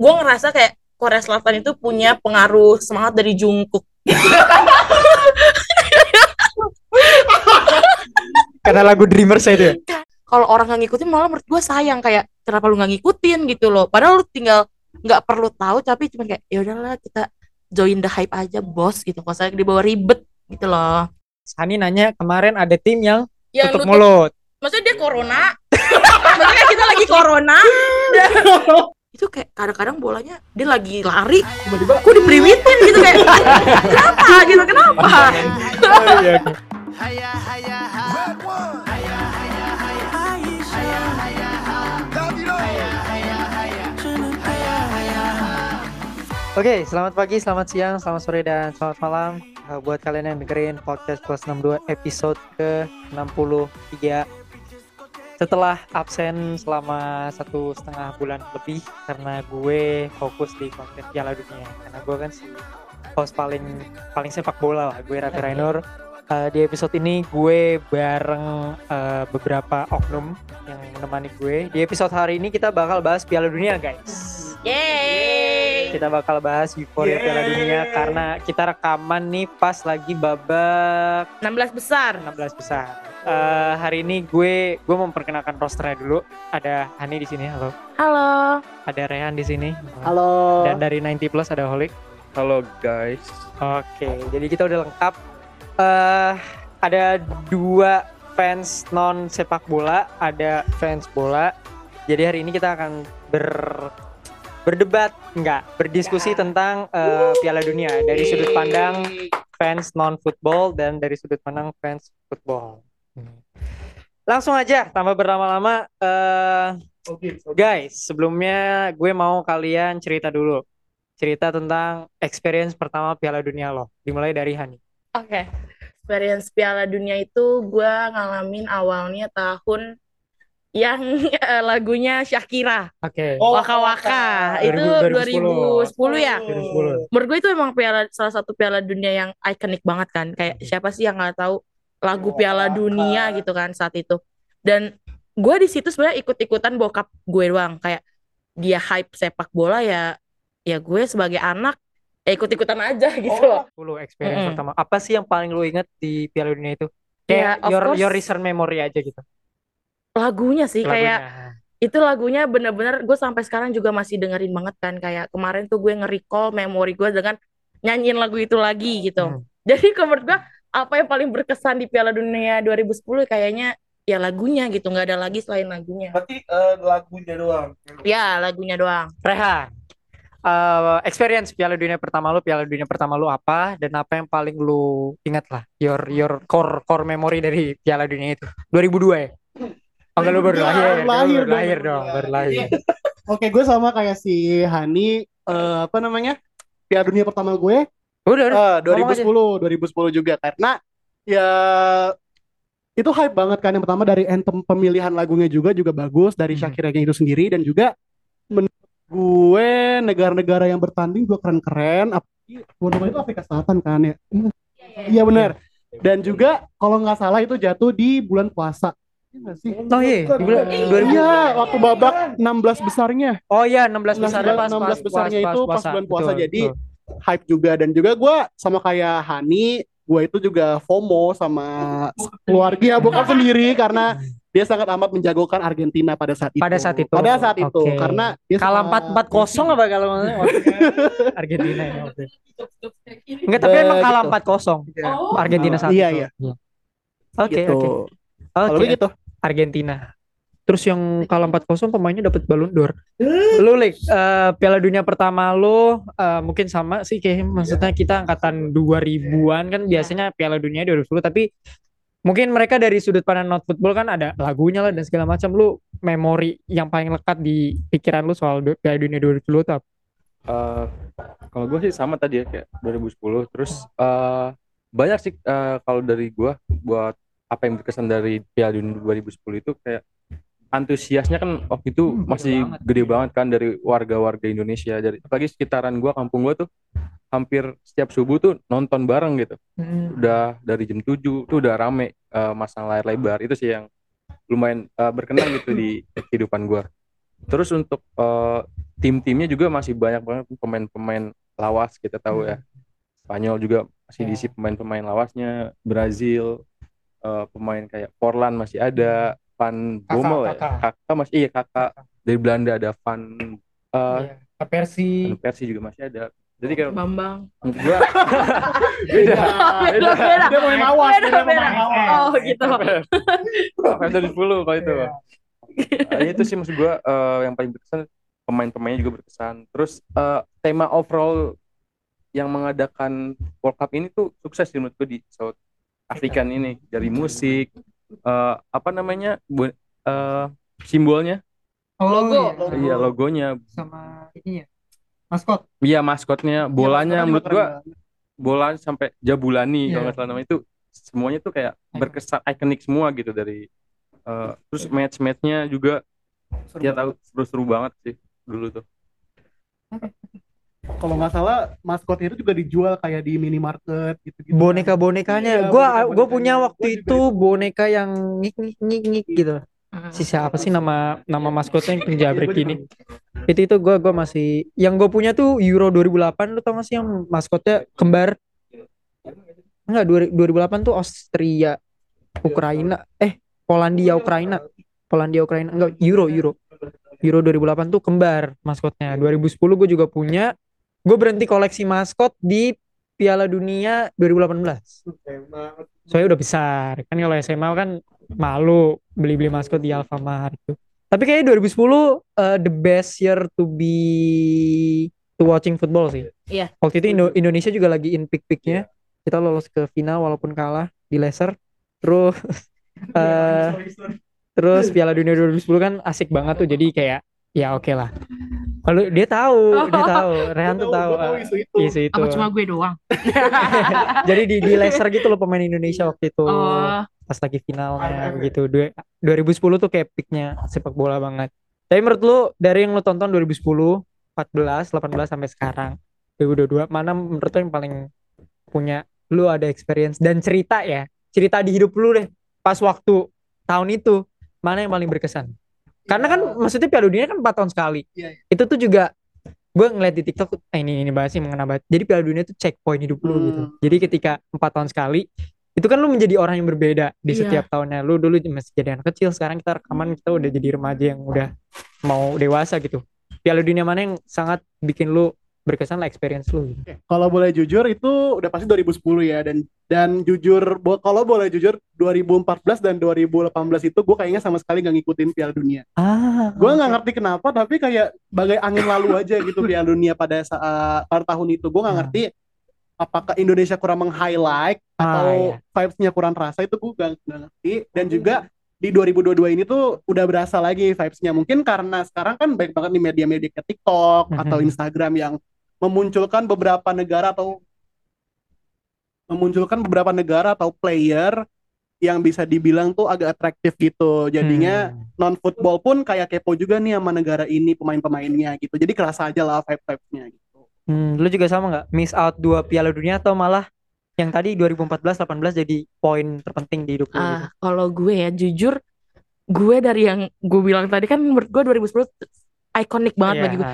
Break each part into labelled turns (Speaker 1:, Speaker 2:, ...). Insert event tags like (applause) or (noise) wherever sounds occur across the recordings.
Speaker 1: gue ngerasa kayak Korea Selatan itu punya pengaruh semangat dari Jungkook.
Speaker 2: Karena lagu Dreamers itu ya.
Speaker 1: kalau orang nggak ngikutin malah menurut gue sayang. Kayak kenapa lu nggak ngikutin gitu loh. Padahal lu tinggal nggak perlu tahu tapi cuma kayak ya udahlah kita join the hype aja bos gitu. Nggak usah dibawa ribet gitu loh.
Speaker 2: Sani nanya kemarin ada tim yang
Speaker 1: ya
Speaker 2: tutup
Speaker 1: nutup-
Speaker 2: mulut.
Speaker 1: maksudnya dia corona? (laughs) Maksudnya kita lagi corona (laughs) itu kayak kadang-kadang bolanya dia lagi lari tiba-tiba aku diberiwitin gitu kayak kenapa? gitu kenapa?
Speaker 2: Oh, iya. Oke, selamat pagi, selamat siang, selamat sore, dan selamat malam uh, buat kalian yang dengerin podcast plus 62 episode ke-63 setelah absen selama satu setengah bulan lebih karena gue fokus di konten Piala Dunia. Karena gue kan si host paling paling sepak bola lah gue Raffi Rainur. Uh, di episode ini gue bareng uh, beberapa oknum yang menemani gue. Di episode hari ini kita bakal bahas Piala Dunia guys.
Speaker 1: Yeay.
Speaker 2: Kita bakal bahas euforia Piala Dunia karena kita rekaman nih pas lagi babak
Speaker 1: 16 besar.
Speaker 2: 16 besar. Eh, hari ini gue gue memperkenalkan rosternya dulu. Ada Hani di sini, halo.
Speaker 1: halo
Speaker 2: Ada Rehan di sini.
Speaker 3: Halo.
Speaker 2: Dan dari 90 plus ada Holik.
Speaker 4: Halo guys.
Speaker 2: Oke, jadi kita udah lengkap. Eh ada dua fans non sepak bola, ada fans bola. Jadi hari ini kita akan ber berdebat enggak berdiskusi tentang eh, Piala Dunia dari sudut pandang fans non football dan dari sudut pandang fans football. Langsung aja tanpa berlama-lama eh guys, sebelumnya gue mau kalian cerita dulu. Cerita tentang experience pertama Piala Dunia lo. Dimulai dari Hani.
Speaker 1: Oke, experience Piala Dunia itu gue ngalamin awalnya tahun yang eh, lagunya Shakira,
Speaker 2: Oke.
Speaker 3: Oh,
Speaker 1: Waka Waka, itu
Speaker 2: 2010.
Speaker 1: 2010 ya.
Speaker 2: 2010.
Speaker 1: Menurut gue itu emang piala salah satu Piala Dunia yang ikonik banget kan. Kayak siapa sih yang nggak tahu lagu Piala Dunia gitu kan saat itu. Dan gue di situ sebenarnya ikut-ikutan bokap gue doang. Kayak dia hype sepak bola ya, ya gue sebagai anak ya ikut-ikutan aja (laughs) gitu loh.
Speaker 2: 10 experience
Speaker 1: Mm-mm.
Speaker 2: pertama. Apa sih yang paling lo inget di Piala Dunia itu?
Speaker 1: Ya,
Speaker 2: Kayak
Speaker 1: of
Speaker 2: your
Speaker 1: course.
Speaker 2: your recent memory aja gitu.
Speaker 1: Lagunya sih kayak
Speaker 2: Lagunya.
Speaker 1: itu lagunya bener-bener gue sampai sekarang juga masih dengerin banget kan kayak kemarin tuh gue nge-recall memori gue dengan nyanyiin lagu itu lagi gitu
Speaker 2: Hmm.
Speaker 1: jadi (laughs) menurut gue apa yang paling berkesan di Piala Dunia 2010 kayaknya ya lagunya gitu nggak ada lagi selain lagunya
Speaker 3: Berarti eh, lagunya doang.
Speaker 1: ya lagunya doang
Speaker 2: Rehan. eh, experience Piala Dunia pertama lu, Piala Dunia pertama lu apa dan apa yang paling lu ingat lah your your core core memory dari Piala Dunia itu 2002 ya? Oh enggak lu baru lahir,
Speaker 3: lahir
Speaker 2: baru lahir
Speaker 3: dong.
Speaker 2: dong, baru lahir.
Speaker 3: Oke, gue sama kayak si Hani eh, apa namanya? Piala Dunia pertama gue
Speaker 2: Udah, udah. ngomong
Speaker 3: 2010, 2010 juga karena ya itu hype banget kan yang pertama dari anthem pemilihan lagunya juga juga bagus dari
Speaker 2: Hmm.
Speaker 3: Shakira itu sendiri dan juga menurut gue negara-negara yang bertanding juga keren-keren apalagi tuan rumah itu Afrika Selatan kan ya iya benar dan juga kalau nggak salah itu jatuh di bulan puasa Iya?
Speaker 2: Oh iya, di bulan- 2000.
Speaker 3: Iya, waktu babak 16 besarnya.
Speaker 2: Oh iya, 16 besarnya pas
Speaker 3: 16
Speaker 2: pas
Speaker 3: besarnya
Speaker 2: pas-
Speaker 3: itu
Speaker 2: pas
Speaker 3: pas bulan puasa.
Speaker 2: Betul,
Speaker 3: Jadi
Speaker 2: betul.
Speaker 3: Hype juga dan juga gue sama kayak Hani, gue itu juga FOMO sama keluarga bokap sendiri karena dia sangat amat menjagokan Argentina pada saat itu.
Speaker 2: Pada saat itu.
Speaker 3: Pada saat itu
Speaker 2: Oke.
Speaker 3: karena dia
Speaker 2: kalah empat empat kosong apa kalau (laughs) Argentina ya itu. Enggak, tapi emang kalah
Speaker 3: Begitu.
Speaker 2: empat kosong.
Speaker 1: Oh.
Speaker 2: Argentina saat
Speaker 3: Iya,
Speaker 2: itu.
Speaker 3: iya.
Speaker 2: Oke,
Speaker 3: gitu.
Speaker 2: oke.
Speaker 3: Kalau
Speaker 2: Oke,
Speaker 3: begitu.
Speaker 2: Argentina. Terus yang kalah 4-0 pemainnya dapat Ballon d'Or. Lu Lik, eh, Piala Dunia pertama lu eh, mungkin sama sih kayak maksudnya kita angkatan 2000-an kan biasanya Piala Dunia 2010 tapi mungkin mereka dari sudut pandang not football kan ada lagunya lah dan segala macam. Lu memori yang paling lekat di pikiran lu soal du- Piala Dunia 2010 tuh apa?
Speaker 4: Eh, kalau gue sih sama tadi ya kayak 2010 terus eh, banyak sih eh, kalau dari gue buat apa yang berkesan dari Piala Dunia 2010 itu kayak antusiasnya kan waktu itu
Speaker 2: Hmm, gede
Speaker 4: masih
Speaker 2: banget.
Speaker 4: gede banget kan dari warga-warga Indonesia. Dari apalagi sekitaran gue kampung gue tuh hampir setiap subuh tuh nonton bareng gitu. Udah dari jam 7 tuh udah rame eh, masang layar lebar. Itu sih yang lumayan eh, berkenan gitu di kehidupan gue terus untuk eh, tim-timnya juga masih banyak banget pemain-pemain lawas kita tahu ya. Spanyol juga masih diisi pemain-pemain lawasnya. Brazil eh, pemain kayak Forlan masih ada Van Bommel ya
Speaker 2: kakak.
Speaker 4: kakak masih iya kakak dari Belanda ada Van eh
Speaker 2: Iya. Persi.
Speaker 4: Van Persie juga masih ada jadi kayak
Speaker 1: Bambang.
Speaker 4: gua (laughs)
Speaker 1: beda, beda, beda.
Speaker 3: Dia lawas,
Speaker 1: Beda,
Speaker 3: dia.
Speaker 1: Oh gitu.
Speaker 4: Fan dari 10 kalau itu.
Speaker 2: Iya.
Speaker 4: Ah, itu sih maksud gua eh, yang paling berkesan pemain-pemainnya juga berkesan. Terus eh, tema overall yang mengadakan World Cup ini tuh sukses sih menurut gua di South African ini dari musik eh, apa namanya bu- eh, simbolnya
Speaker 2: Oh,
Speaker 1: Logo.
Speaker 2: iya.
Speaker 4: iya logonya
Speaker 2: sama ininya. Maskot.
Speaker 4: iya maskotnya bolanya
Speaker 3: Iya,
Speaker 4: menurut gua bola sampai Jabulani
Speaker 2: Iya.
Speaker 4: kalau nggak salah namanya itu semuanya tuh kayak
Speaker 2: Iconic.
Speaker 4: berkesan ikonik semua gitu dari eh, terus match-matchnya juga
Speaker 3: Seru
Speaker 4: ya tahu seru-seru banget sih dulu tuh
Speaker 3: Kalau nggak salah maskotnya itu juga dijual kayak di minimarket gitu-gitu.
Speaker 2: Boneka-bonekanya.
Speaker 3: Iya,
Speaker 2: gua gua
Speaker 3: boneka-bonekanya.
Speaker 2: punya waktu
Speaker 3: Gua juga
Speaker 2: itu boneka yang ngik ngik ngik ngik gitu.
Speaker 1: Hmm.
Speaker 2: Si siapa sih nama nama maskotnya yang (laughs) penjabrik
Speaker 3: Iya,
Speaker 2: ini? Itu itu gua gua masih yang gue punya tuh Euro 2008 lu tau gak sih yang maskotnya kembar? Enggak, 2008 tuh Austria, Ukraina, eh Polandia Ukraina. Polandia Ukraina enggak Euro Euro. Euro 2008 tuh kembar maskotnya. 2010 gue juga punya. Gue berhenti koleksi maskot di Piala Dunia 2018. Soalnya udah besar. Kan kalau SMA kan malu beli-beli maskot di Alfamart itu. Tapi kayaknya 2010 uh, the best year to be to watching football sih.
Speaker 1: Iya.
Speaker 2: Waktu itu Indo- Indonesia juga lagi in peak-peaknya. Kita lolos ke final walaupun kalah di Leicester. Terus eh terus Piala Dunia 2010 kan asik banget tuh. Jadi kayak ya oke lah. Kalau dia tahu, dia tahu, (laughs) Rehan tuh tahu.
Speaker 3: tahu
Speaker 2: ah,
Speaker 3: isu itu.
Speaker 2: isu itu.
Speaker 1: Apa cuma gue doang? (laughs)
Speaker 2: Jadi di, di Leicester gitu loh pemain Indonesia waktu itu
Speaker 1: Oh,
Speaker 2: pas lagi finalnya. Dua- 2010 tuh kayak peaknya sepak bola banget. Tapi menurut lu dari yang lu tonton 2010, 14, 18 sampai sekarang 2022 mana menurut lu yang paling punya lu ada experience dan cerita ya cerita di hidup lu deh pas waktu tahun itu mana yang paling berkesan karena kan maksudnya Piala Dunia kan 4 tahun sekali.
Speaker 3: Iya, iya.
Speaker 2: itu tuh juga gue ngeliat di TikTok eh, ini ini bahas sih mengena banget. Jadi Piala Dunia itu checkpoint hidup lu
Speaker 3: Hmm.
Speaker 2: gitu jadi ketika empat tahun sekali itu kan lu menjadi orang yang berbeda di
Speaker 1: Iya.
Speaker 2: setiap tahunnya. Lu dulu masih jadi anak kecil sekarang kita rekaman kita udah jadi remaja yang udah mau dewasa gitu. Piala Dunia mana yang sangat bikin lu berkesan lah experience lu gitu.
Speaker 3: Kalau boleh jujur itu udah pasti 2010 ya dan dan jujur bo- kalau boleh jujur 2014 dan 2018 itu gue kayaknya sama sekali gak ngikutin Piala Dunia.
Speaker 2: ah
Speaker 3: Gue nggak ngerti kenapa tapi kayak bagai angin lalu aja gitu Piala Dunia pada saat pada tahun itu gue nggak
Speaker 2: Hmm.
Speaker 3: ngerti apakah Indonesia kurang meng-highlight
Speaker 2: Ah,
Speaker 3: atau
Speaker 2: iya.
Speaker 3: vibes-nya kurang terasa itu gue gak, ngerti dan juga di 2022 ini tuh udah berasa lagi vibes-nya mungkin karena sekarang kan baik banget nih media-media kayak TikTok atau
Speaker 2: Mhm.
Speaker 3: Instagram yang memunculkan beberapa negara atau memunculkan beberapa negara atau player yang bisa dibilang tuh agak atraktif gitu jadinya
Speaker 2: Hmm.
Speaker 3: non football pun kayak kepo juga nih sama negara ini pemain-pemainnya gitu jadi kerasa aja lah vibe-vibesnya gitu
Speaker 2: Hmm, lu juga sama nggak miss out dua Piala Dunia atau malah yang tadi 2014 18 jadi poin terpenting di hidup lu gitu?
Speaker 1: ah, kalau gue ya jujur, gue dari yang gue bilang tadi kan menurut gue 2010 ikonik banget
Speaker 2: Iya.
Speaker 1: bagi gue.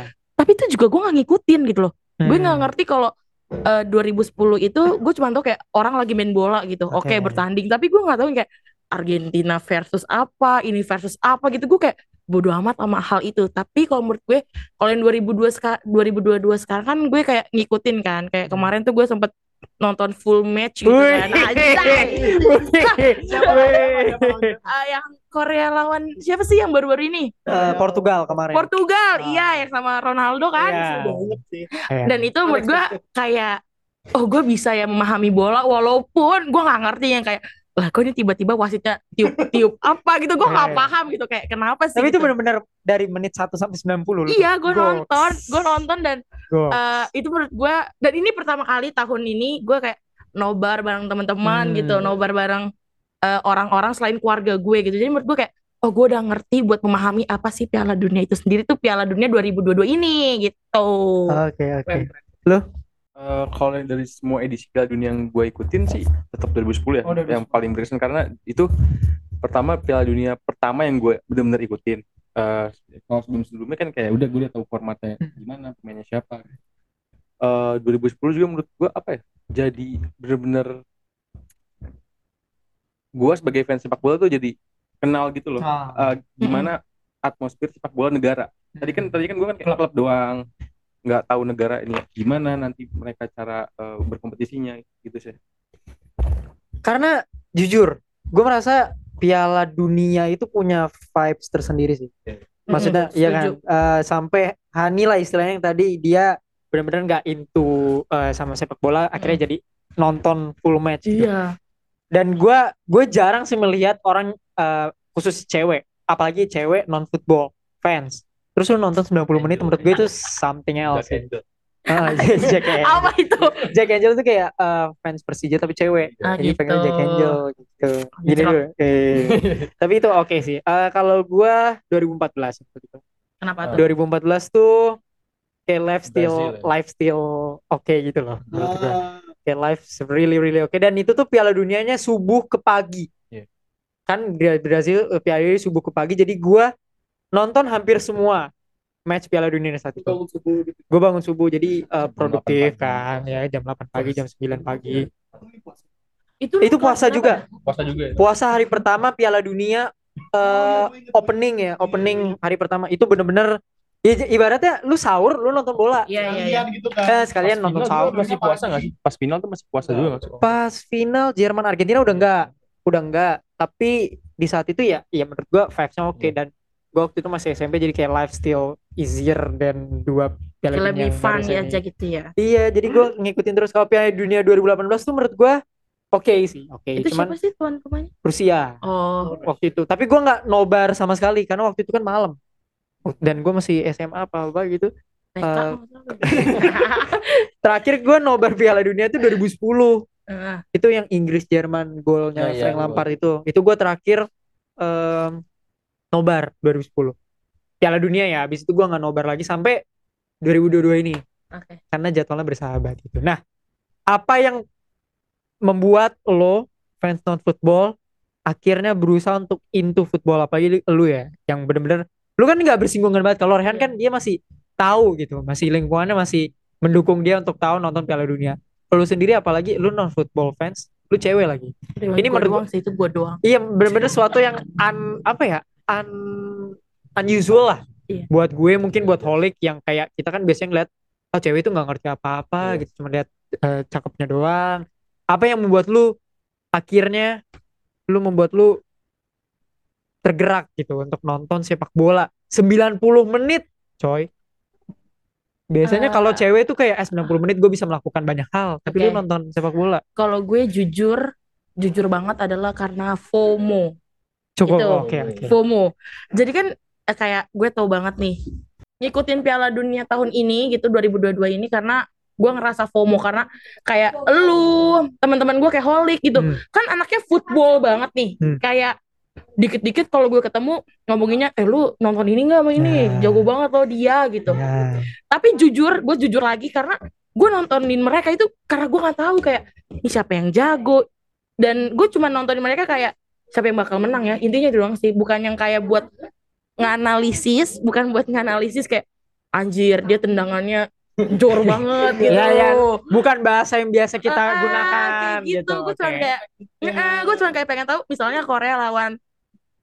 Speaker 1: Tapi itu juga gue nggak ngikutin gitu loh. Gue nggak
Speaker 2: Hmm.
Speaker 1: ngerti kalau eh, 2010 itu gue cuma tau kayak orang lagi main bola gitu. Oke
Speaker 2: Oke.
Speaker 1: bertanding, tapi gue nggak tahu kayak Argentina versus apa, ini versus apa gitu. Gue kayak bodoh amat sama hal itu. Tapi kalau menurut gue, kalau yang 2002 seka- 2022 sekarang kan gue kayak ngikutin kan. Kayak kemarin tuh gue sempet nonton full match gitu
Speaker 2: Wih.
Speaker 1: kan. Ah, yang Korea lawan siapa sih yang baru-baru ini?
Speaker 2: Eh, Portugal kemarin.
Speaker 1: Portugal,
Speaker 2: Ah.
Speaker 1: iya yang sama Ronaldo kan.
Speaker 2: Iya.
Speaker 3: Sih
Speaker 2: Iya.
Speaker 1: Dan itu menurut gue kayak oh gue bisa ya memahami bola walaupun gue nggak ngerti yang kayak lah kok ini tiba-tiba wasitnya tiup-tiup apa gitu gue nggak
Speaker 2: Iya.
Speaker 1: paham gitu kayak kenapa sih
Speaker 2: Tapi itu
Speaker 1: gitu.
Speaker 2: benar-benar dari menit 1 sampai 90 loh.
Speaker 1: iya gue nonton gue nonton dan eh, itu menurut gue dan ini pertama kali tahun ini gue kayak nobar bareng teman-teman
Speaker 2: Hmm.
Speaker 1: gitu nobar bareng eh, orang-orang selain keluarga gue gitu jadi menurut gue kayak oh gue udah ngerti buat memahami apa sih Piala Dunia itu sendiri tuh Piala Dunia 2022 ini gitu
Speaker 2: Oke, oke.
Speaker 4: Eh, kalau dari semua edisi Piala Dunia yang gue ikutin sih tetap 2010 ya
Speaker 3: Oh, 2010.
Speaker 4: yang paling berkesan. Karena itu pertama Piala Dunia pertama yang gue benar-benar ikutin. Eh kalau sebelum sebelumnya kan kayak udah gue udah tahu formatnya gimana pemainnya siapa. Eh 2010 juga menurut gue apa ya jadi bener-bener gue sebagai fans sepak bola tuh jadi kenal gitu loh.
Speaker 2: Ah.
Speaker 4: eh, gimana atmosfer sepak bola negara. Tadi kan tadi kan gue kan kayak klub doang nggak tahu negara ini gimana nanti mereka cara eh, berkompetisinya gitu sih
Speaker 2: Karena jujur, gue merasa Piala Dunia itu punya vibes tersendiri sih. Maksudnya
Speaker 1: Mm-mm,
Speaker 2: ya kan eh, sampai Hani lah istilahnya yang tadi dia benar-benar nggak into eh, sama sepak bola, akhirnya jadi nonton full match. gitu.
Speaker 1: Iya.
Speaker 2: Dan gue gue jarang sih melihat orang eh, khusus cewek, apalagi cewek non football fans. Terus lu nonton 90 menit menurut gue itu something else. sih. Ah, (laughs) Jack Angel.
Speaker 1: Apa itu?
Speaker 2: Jack Angel tuh kayak eh, fans Persija tapi cewek.
Speaker 1: Ah,
Speaker 2: Jadi
Speaker 1: gitu.
Speaker 2: pengen Jack Angel gitu. Gini
Speaker 1: Gitu.
Speaker 2: dulu. Eh. (laughs) tapi itu oke sih. Eh, kalau gua 2014 gitu.
Speaker 1: Kenapa tuh?
Speaker 2: 2014 tuh kayak lifestyle
Speaker 4: Brazil ya?
Speaker 2: lifestyle oke gitu loh. menurut gua.
Speaker 3: Ah,
Speaker 2: Kayak life really really oke dan itu tuh Piala Dunianya subuh ke pagi.
Speaker 4: Iya.
Speaker 2: Kan Bra- Brazil eh, Piala Dunia subuh ke pagi jadi gua nonton hampir semua match Piala Dunia saat itu.
Speaker 3: bangun subuh gitu.
Speaker 2: Gue bangun subuh jadi
Speaker 4: Jam
Speaker 2: produktif
Speaker 4: 8 pagi.
Speaker 2: kan ya jam 8 pagi jam 9 pagi.
Speaker 1: Itu,
Speaker 2: Itu puasa juga.
Speaker 4: puasa juga ya
Speaker 2: Puasa hari pertama Piala Dunia eh opening ya, opening hari pertama itu bener-bener i- ibaratnya lu sahur, lu nonton bola.
Speaker 1: Iya, iya, iya.
Speaker 3: Kalian gitu kan.
Speaker 2: Eh, sekalian
Speaker 4: Pas
Speaker 2: nonton
Speaker 4: final
Speaker 2: sahur.
Speaker 4: masih puasa nggak sih pas final tuh masih puasa juga nggak sih
Speaker 2: Pas final Jerman Argentina udah enggak, udah enggak. Tapi di saat itu ya, ya menurut gua vibes-nya oke dan gua waktu itu masih SMP jadi kayak life still easier dan dua Piala Dunia
Speaker 1: Lebih
Speaker 2: yang
Speaker 1: fun ya aja gitu ya.
Speaker 2: Iya, jadi gua ngikutin terus kalau Piala Dunia 2018 tuh menurut gua oke sih, oke.
Speaker 1: Itu
Speaker 2: Cuman
Speaker 1: siapa sih tuan rumahnya?
Speaker 2: Rusia.
Speaker 1: Oh,
Speaker 2: waktu itu tapi gua nggak nobar sama sekali karena waktu itu kan malam dan gue masih SMA apa apa gitu. Eh, (laughs) terakhir gua nobar Piala Dunia itu 2010
Speaker 1: Heeh.
Speaker 2: itu yang Inggris Jerman golnya
Speaker 4: Ya, iya,
Speaker 2: Frank. Lampard itu itu gua terakhir em, nobar 2010 Piala Dunia ya habis itu gua nggak nobar lagi sampai 2022 ini.
Speaker 1: Oke.
Speaker 2: karena jadwalnya bersahabat gitu. Nah apa yang membuat lo fans non football akhirnya berusaha untuk into football? Apalagi lu ya yang bener-bener lu kan nggak bersinggungan banget. Kalau Rehan kan dia masih tahu gitu. Masih lingkungannya masih mendukung dia untuk tahu nonton Piala Dunia. Lu sendiri apalagi lu non football fans lu cewek lagi.
Speaker 1: Ini
Speaker 2: Ini
Speaker 1: gua
Speaker 2: menurut
Speaker 1: sih itu gua doang.
Speaker 2: iya bener-bener suatu yang un, apa ya un, unusual lah
Speaker 1: Iya.
Speaker 2: buat gue mungkin buat holik yang kayak kita kan biasanya ngeliat oh cewek itu nggak ngerti apa-apa
Speaker 4: Iya.
Speaker 2: gitu cuma lihat eh, cakepnya doang apa yang membuat lu akhirnya lu membuat lu tergerak gitu untuk nonton sepak bola 90 menit coy biasanya
Speaker 1: Eh.
Speaker 2: kalau cewek itu kayak eh, 90 menit gue bisa melakukan banyak hal tapi lu
Speaker 1: Oke.
Speaker 2: nonton sepak bola
Speaker 1: Kalau gue jujur, jujur banget adalah karena FOMO.
Speaker 2: Cukup
Speaker 1: Itu.
Speaker 2: oke oke
Speaker 1: FOMO. Jadi kan eh, kayak gue tahu banget nih ngikutin Piala Dunia tahun ini gitu 2022 ini karena gue ngerasa FOMO karena kayak lu teman-teman gue kayak holik gitu
Speaker 2: Hmm.
Speaker 1: kan anaknya football banget nih
Speaker 2: Hmm.
Speaker 1: kayak dikit-dikit kalau gue ketemu ngomonginnya eh lu nonton ini nggak sama ini
Speaker 2: Nah.
Speaker 1: jago banget lo dia gitu
Speaker 2: Ya.
Speaker 1: tapi jujur gue jujur lagi karena gue nontonin mereka itu karena gue nggak tahu kayak ini siapa yang jago dan gue cuma nontonin mereka kayak siapa yang bakal menang ya. Intinya itu doang sih. Bukan yang kayak buat nganalisis bukan buat nganalisis kayak anjir dia tendangannya jor banget gitu (laughs)
Speaker 2: Ya, ya. bukan bahasa yang biasa kita
Speaker 1: Ah,
Speaker 2: gunakan
Speaker 1: kayak gitu,
Speaker 2: gitu.
Speaker 1: gue cuma
Speaker 2: Oke.
Speaker 1: kayak gue cuma kayak pengen tahu misalnya Korea lawan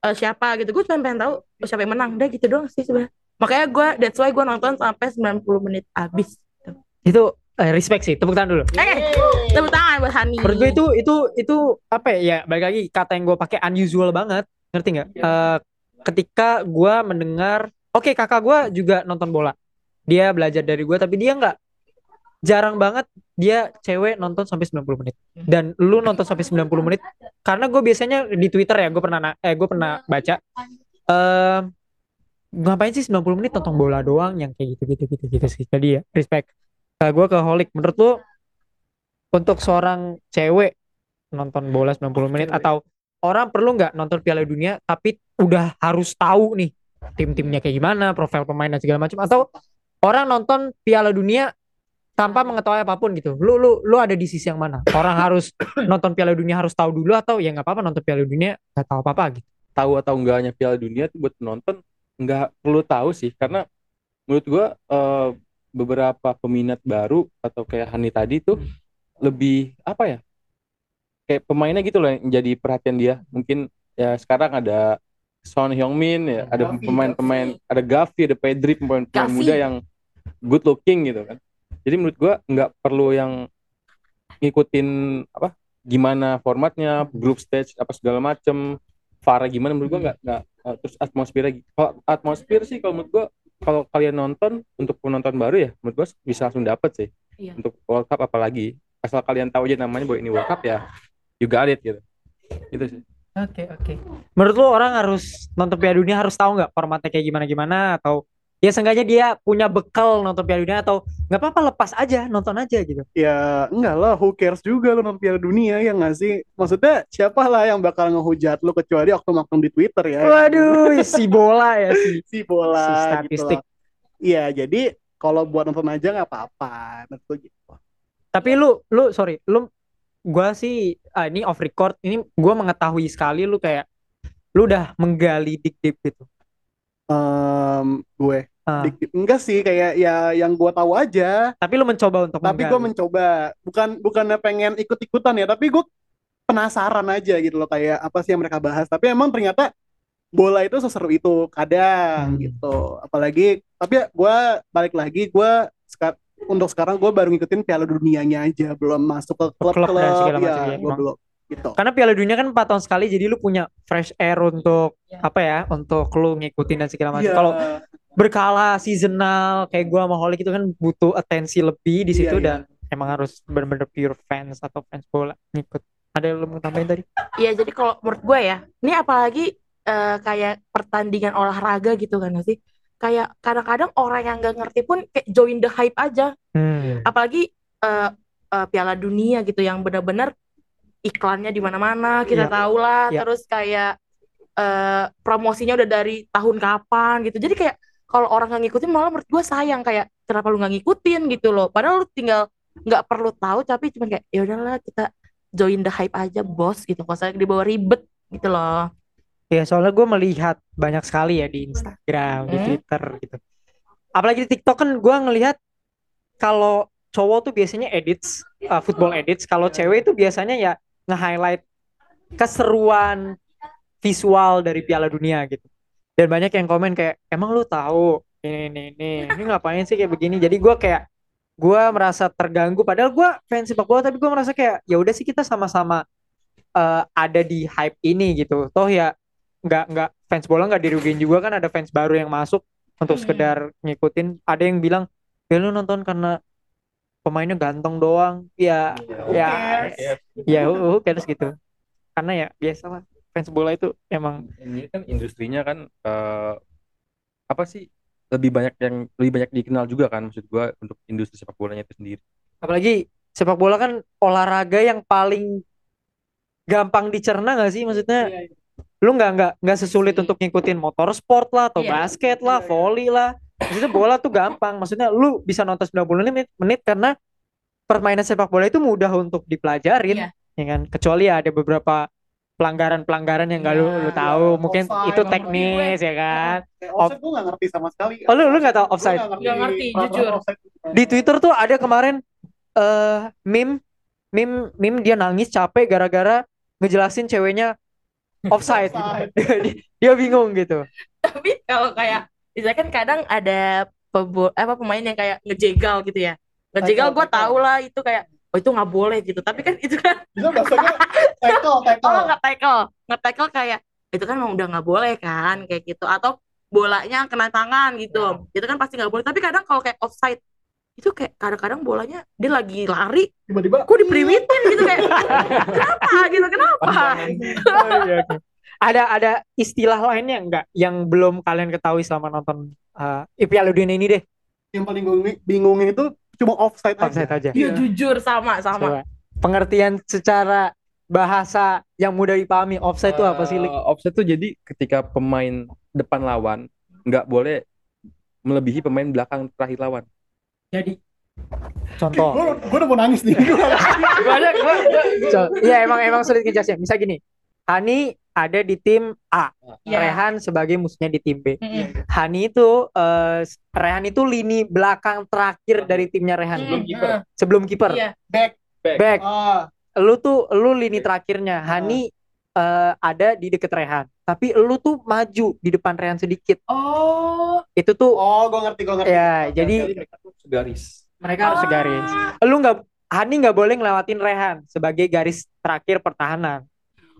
Speaker 1: eh, siapa gitu. Gue cuma pengen tahu oh, siapa yang menang. Udah gitu doang sih sebenarnya makanya gue that's why gue nonton sampai 90 menit habis.
Speaker 2: Itu eh, respect sih tepuk tangan dulu.
Speaker 1: Eh tepuk tangan buat Hani.
Speaker 2: Menurut gue itu itu itu apa ya, ya balik lagi kata yang gue pakai unusual banget. Ngerti nggak? Eh, ketika gue mendengar oke kakak gue juga nonton bola. Dia belajar dari gue tapi dia nggak jarang banget dia cewek nonton sampai 90 menit. Dan lu nonton sampai 90 menit karena gue biasanya di Twitter ya gue pernah na- eh gue pernah baca eh ngapain sih 90 menit nonton bola doang yang kayak gitu gitu gitu gitu sih. Jadi ya respect gue ke Holik menurut lu untuk seorang cewek nonton bola 90 menit atau orang perlu nggak nonton Piala Dunia tapi udah harus tahu nih tim-timnya kayak gimana profil pemain dan segala macam atau orang nonton Piala Dunia tanpa mengetahui apa pun gitu? Lu lu lu ada di sisi yang mana? Orang harus (coughs) nonton Piala Dunia harus tahu dulu atau ya nggak apa-apa nonton Piala Dunia nggak tahu apa-apa gitu?
Speaker 4: Tahu atau enggaknya Piala Dunia tuh buat penonton nggak perlu tahu sih. Karena menurut gua eh, beberapa peminat baru atau kayak Hani tadi tuh lebih apa ya kayak pemainnya gitu loh yang jadi perhatian dia. Mungkin ya sekarang ada Son Heung-min ya ada
Speaker 3: Gavi,
Speaker 4: pemain-pemain ada Gavi ada Pedri pemain-pemain muda yang good looking gitu kan. Jadi menurut gua nggak perlu yang ngikutin apa gimana formatnya group stage apa segala macem VAR gimana menurut gua nggak nggak terus atmosfernya kalau atmosfer sih kalau menurut gua kalau kalian nonton untuk penonton baru ya menurut gua bisa langsung dapet sih
Speaker 1: Iya.
Speaker 4: untuk World Cup apalagi asal kalian tahu aja namanya bahwa ini World Cup ya you got it gitu itu sih
Speaker 2: Oke oke. Menurut lu orang harus nonton Piala Dunia harus tahu nggak formatnya kayak gimana gimana atau ya seenggaknya dia punya bekal nonton Piala Dunia atau nggak apa-apa lepas aja nonton aja gitu.
Speaker 3: Ya enggak lah, who cares juga lu nonton Piala Dunia ya nggak sih? Maksudnya siapa lah yang bakal ngehujat lu kecuali oknum-oknum di Twitter ya.
Speaker 2: Waduh si bola ya si, (laughs)
Speaker 3: Si bola
Speaker 2: si
Speaker 3: gitu
Speaker 2: statistik.
Speaker 3: Iya, jadi kalau buat nonton aja nggak apa-apa, menurut gitu.
Speaker 2: Tapi lu lu sorry lu gua sih ah, ini off record ini gua mengetahui sekali lu kayak lu udah menggali deep deep gitu.
Speaker 3: Em, gue
Speaker 2: Ah,
Speaker 3: enggak sih kayak ya yang gua tahu aja,
Speaker 2: tapi lu mencoba untuk
Speaker 3: tapi gue mencoba bukan bukannya pengen ikut-ikutan ya, tapi gue penasaran aja gitu loh kayak apa sih yang mereka bahas. Tapi emang ternyata bola itu seseru itu kadang
Speaker 2: Hmm.
Speaker 3: gitu. Apalagi tapi ya gue balik lagi gue seka- untuk sekarang gue baru ngikutin Piala Dunianya aja, belum masuk ke
Speaker 2: Klub
Speaker 3: klub-klub
Speaker 2: dan segala
Speaker 3: ya,
Speaker 2: ya,
Speaker 3: gue belum gitu.
Speaker 2: Karena Piala Dunia kan 4 tahun sekali jadi lu punya fresh air untuk
Speaker 1: Ya.
Speaker 2: apa ya? Untuk lu ngikutin dan segala macam.
Speaker 3: Iya.
Speaker 2: Kalau berkala seasonal kayak gua sama Holik itu kan butuh atensi lebih di
Speaker 3: Iya,
Speaker 2: situ
Speaker 3: iya.
Speaker 2: dan emang harus bener-bener pure fans atau fans bola ngikut. Ada yang lu mau tambahin tadi?
Speaker 1: Iya, jadi kalau menurut gue ya, ini apalagi eh, kayak pertandingan olahraga gitu kan sih? Kayak kadang-kadang orang yang nggak ngerti pun kayak join the hype aja.
Speaker 2: Hmm.
Speaker 1: Apalagi eh, eh, Piala Dunia gitu yang benar-benar iklannya di mana-mana kita
Speaker 2: Iya.
Speaker 1: tahu lah.
Speaker 2: Iya.
Speaker 1: Terus kayak eh, promosinya udah dari tahun kapan gitu. Jadi kayak kalau orang nggak ngikutin malah menurut gue sayang kayak kenapa lu nggak ngikutin gitu loh. Padahal lu tinggal nggak perlu tahu tapi cuma kayak ya udahlah kita join the hype aja bos gitu. Kalau saya dibawa ribet gitu loh.
Speaker 2: Ya soalnya gue melihat banyak sekali ya di Instagram, di
Speaker 1: Hmm.
Speaker 2: Twitter gitu. Apalagi di TikTok kan gue ngelihat kalau cowok tuh biasanya edits, uh, football edits. Kalau cewek itu biasanya ya nge-highlight keseruan visual dari Piala Dunia gitu. Dan banyak yang komen kayak emang lu tahu ini ini ini ini ngapain sih kayak begini. Jadi gue kayak gue merasa terganggu. Padahal gue fans sepak bola tapi gue merasa kayak ya udah sih kita sama-sama uh, ada di hype ini gitu. Toh ya nggak nggak fans bola nggak dirugiin juga kan ada fans baru yang masuk untuk
Speaker 1: Hmm.
Speaker 2: sekedar ngikutin ada yang bilang ya lu nonton karena pemainnya ganteng doang ya ya ya who who cares gitu karena ya biasa lah fans bola itu emang
Speaker 4: ini kan industrinya kan eh, apa sih lebih banyak yang lebih banyak dikenal juga kan maksud gua untuk industri sepak bolanya itu sendiri
Speaker 2: apalagi sepak bola kan olahraga yang paling gampang dicerna gak sih maksudnya lu nggak nggak nggak sesulit untuk ngikutin motorsport lah atau
Speaker 1: Iya.
Speaker 2: basket lah, volley lah. Maksudnya bola tuh gampang. Maksudnya lu bisa nonton 90 menit, menit karena permainan sepak bola itu mudah untuk dipelajarin,
Speaker 1: Iya.
Speaker 2: ya kan? Kecuali ya ada beberapa pelanggaran-pelanggaran yang nggak lu,
Speaker 1: Iya.
Speaker 2: lu tahu,
Speaker 3: Iya,
Speaker 2: mungkin
Speaker 3: offside,
Speaker 2: itu teknis ya kan.
Speaker 3: Kayak offside gue nggak ngerti sama sekali.
Speaker 2: Oh, lu- lu nggak tahu
Speaker 3: Gua
Speaker 2: offside?
Speaker 1: Nggak ngerti,
Speaker 3: peraturan
Speaker 1: jujur.
Speaker 3: offside.
Speaker 2: Di Twitter tuh ada kemarin eh meme meme meme dia nangis capek gara-gara ngejelasin ceweknya offside.
Speaker 3: Offside. (laughs)
Speaker 2: dia, bingung gitu.
Speaker 1: Tapi kalau kayak misalnya kan kadang ada pebo- apa pemain yang kayak ngejegal gitu ya. Ngejegal gue tau lah itu kayak oh itu nggak boleh gitu. Tapi kan itu kan (laughs)
Speaker 3: Bisa bahasanya tackle, (laughs) tackle.
Speaker 1: oh nggak tackle, nggak tackle kayak itu kan emang udah nggak boleh kan kayak gitu. Atau bolanya kena tangan gitu. Itu kan pasti nggak boleh. Tapi kadang kalau kayak offside itu kayak kadang-kadang bolanya dia lagi lari,
Speaker 3: Tiba-tiba
Speaker 1: kok diperiwitin gitu kayak kenapa gitu kenapa?
Speaker 2: Oh, (laughs) iya, oke. Ada ada istilah lainnya enggak yang belum kalian ketahui selama nonton uh, Piala Dunia ini deh?
Speaker 3: yang paling bingungin, bingungin itu cuma offside,
Speaker 2: Offside
Speaker 3: aja.
Speaker 2: aja.
Speaker 1: Iya jujur sama sama.
Speaker 2: Coba. Pengertian secara bahasa yang mudah dipahami offside itu apa sih? Lik?
Speaker 4: Eh, offside tuh jadi ketika pemain depan lawan nggak boleh melebihi pemain belakang terakhir lawan
Speaker 2: Jadi contoh.
Speaker 3: Gue gue udah mau nangis nih. (laughs)
Speaker 2: Iya emang emang sulit ngejelasin. Misal gini, Hani ada di tim A.
Speaker 1: Iya.
Speaker 2: Rehan sebagai musuhnya di tim B.
Speaker 1: Mm-mm.
Speaker 2: Hani itu eh, Rehan itu lini belakang terakhir dari timnya Rehan
Speaker 1: Mm,
Speaker 4: kiper.
Speaker 1: mm.
Speaker 2: sebelum kiper.
Speaker 1: Iya.
Speaker 3: Back.
Speaker 2: Back.
Speaker 3: Ah,
Speaker 2: Lu tuh lu lini terakhirnya. Hani eh, ada di deket Rehan. Tapi lu tuh maju di depan Rehan sedikit.
Speaker 1: Oh.
Speaker 2: Itu tuh
Speaker 3: oh, gue ngerti, gue ngerti.
Speaker 2: ya jadi
Speaker 4: mereka tuh segaris
Speaker 2: mereka harus
Speaker 1: Ah.
Speaker 2: segaris. Lu nggak Hani nggak boleh ngelewatin Rehan sebagai garis terakhir pertahanan.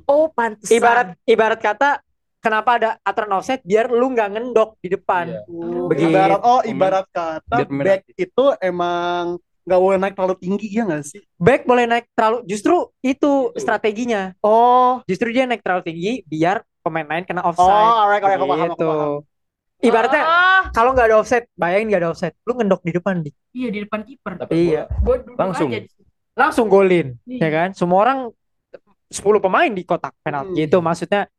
Speaker 1: Oh, pantesan.
Speaker 2: Ibarat ibarat kata kenapa ada aturan offset biar lu nggak ngendok di depan.
Speaker 4: Iya.
Speaker 3: Oh,
Speaker 2: Begitu.
Speaker 3: Ibarat, oh, ibarat kata back itu emang nggak boleh naik terlalu tinggi, ya nggak sih?
Speaker 2: Back boleh naik terlalu justru itu strateginya.
Speaker 3: Oh,
Speaker 2: Justru dia naik terlalu tinggi biar pemain lain kena
Speaker 3: oh,
Speaker 2: offside.
Speaker 3: alright, alright, aku paham, aku
Speaker 2: Gitu.
Speaker 3: paham.
Speaker 2: Ibaratnya
Speaker 1: Oh,
Speaker 2: kalau nggak ada offset, bayangin nggak ada offset, lu ngendok di depan di
Speaker 1: iya di depan kiper.
Speaker 4: Tapi
Speaker 2: Iya.
Speaker 4: Langsung.
Speaker 1: aja
Speaker 2: langsung golin,
Speaker 1: Iya.
Speaker 2: ya kan? Semua orang 10 pemain di kotak penalti.
Speaker 3: Hmm.
Speaker 2: Itu maksudnya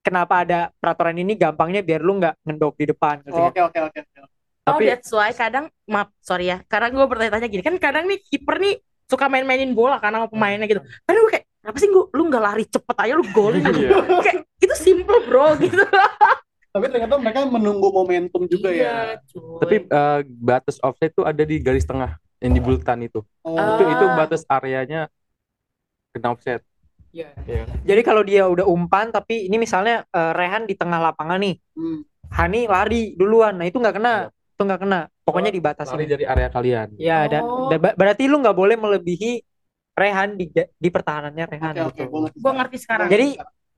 Speaker 2: kenapa ada peraturan ini gampangnya biar lu nggak ngendok di depan.
Speaker 3: Oke, oke, oke. oke.
Speaker 1: Oh,
Speaker 2: Tapi-
Speaker 1: that's why kadang maaf sorry ya. Karena gue bertanya-tanya gini kan kadang nih kiper nih suka main-mainin bola karena sama pemainnya gitu. Kadang gue kayak apa sih gue lu nggak lari cepet aja lu golin (laughs) gitu.
Speaker 4: Iya.
Speaker 1: kayak itu simple bro (laughs) gitu.
Speaker 3: Tapi ternyata mereka menunggu momentum juga ya.
Speaker 1: Iya, cuy.
Speaker 4: tapi eh, batas offset tuh ada di garis tengah yang di bulletin itu
Speaker 3: Oh,
Speaker 4: itu itu batas areanya kena offset
Speaker 2: Iya.
Speaker 4: Iya.
Speaker 2: Jadi kalau dia udah umpan tapi ini misalnya eh, Rehan di tengah lapangan nih,
Speaker 3: hmm.
Speaker 2: Hani lari duluan. Nah, itu nggak kena. Itu nggak kena. Pokoknya dibatasin.
Speaker 4: lari dari area kalian
Speaker 2: Ya, dan,
Speaker 1: Oh.
Speaker 2: dan ba- berarti lu nggak boleh melebihi Rehan di di pertahanannya Rehan
Speaker 3: oke,
Speaker 2: gitu.
Speaker 3: gua ngerti.
Speaker 1: gue ngerti sekarang.
Speaker 2: Jadi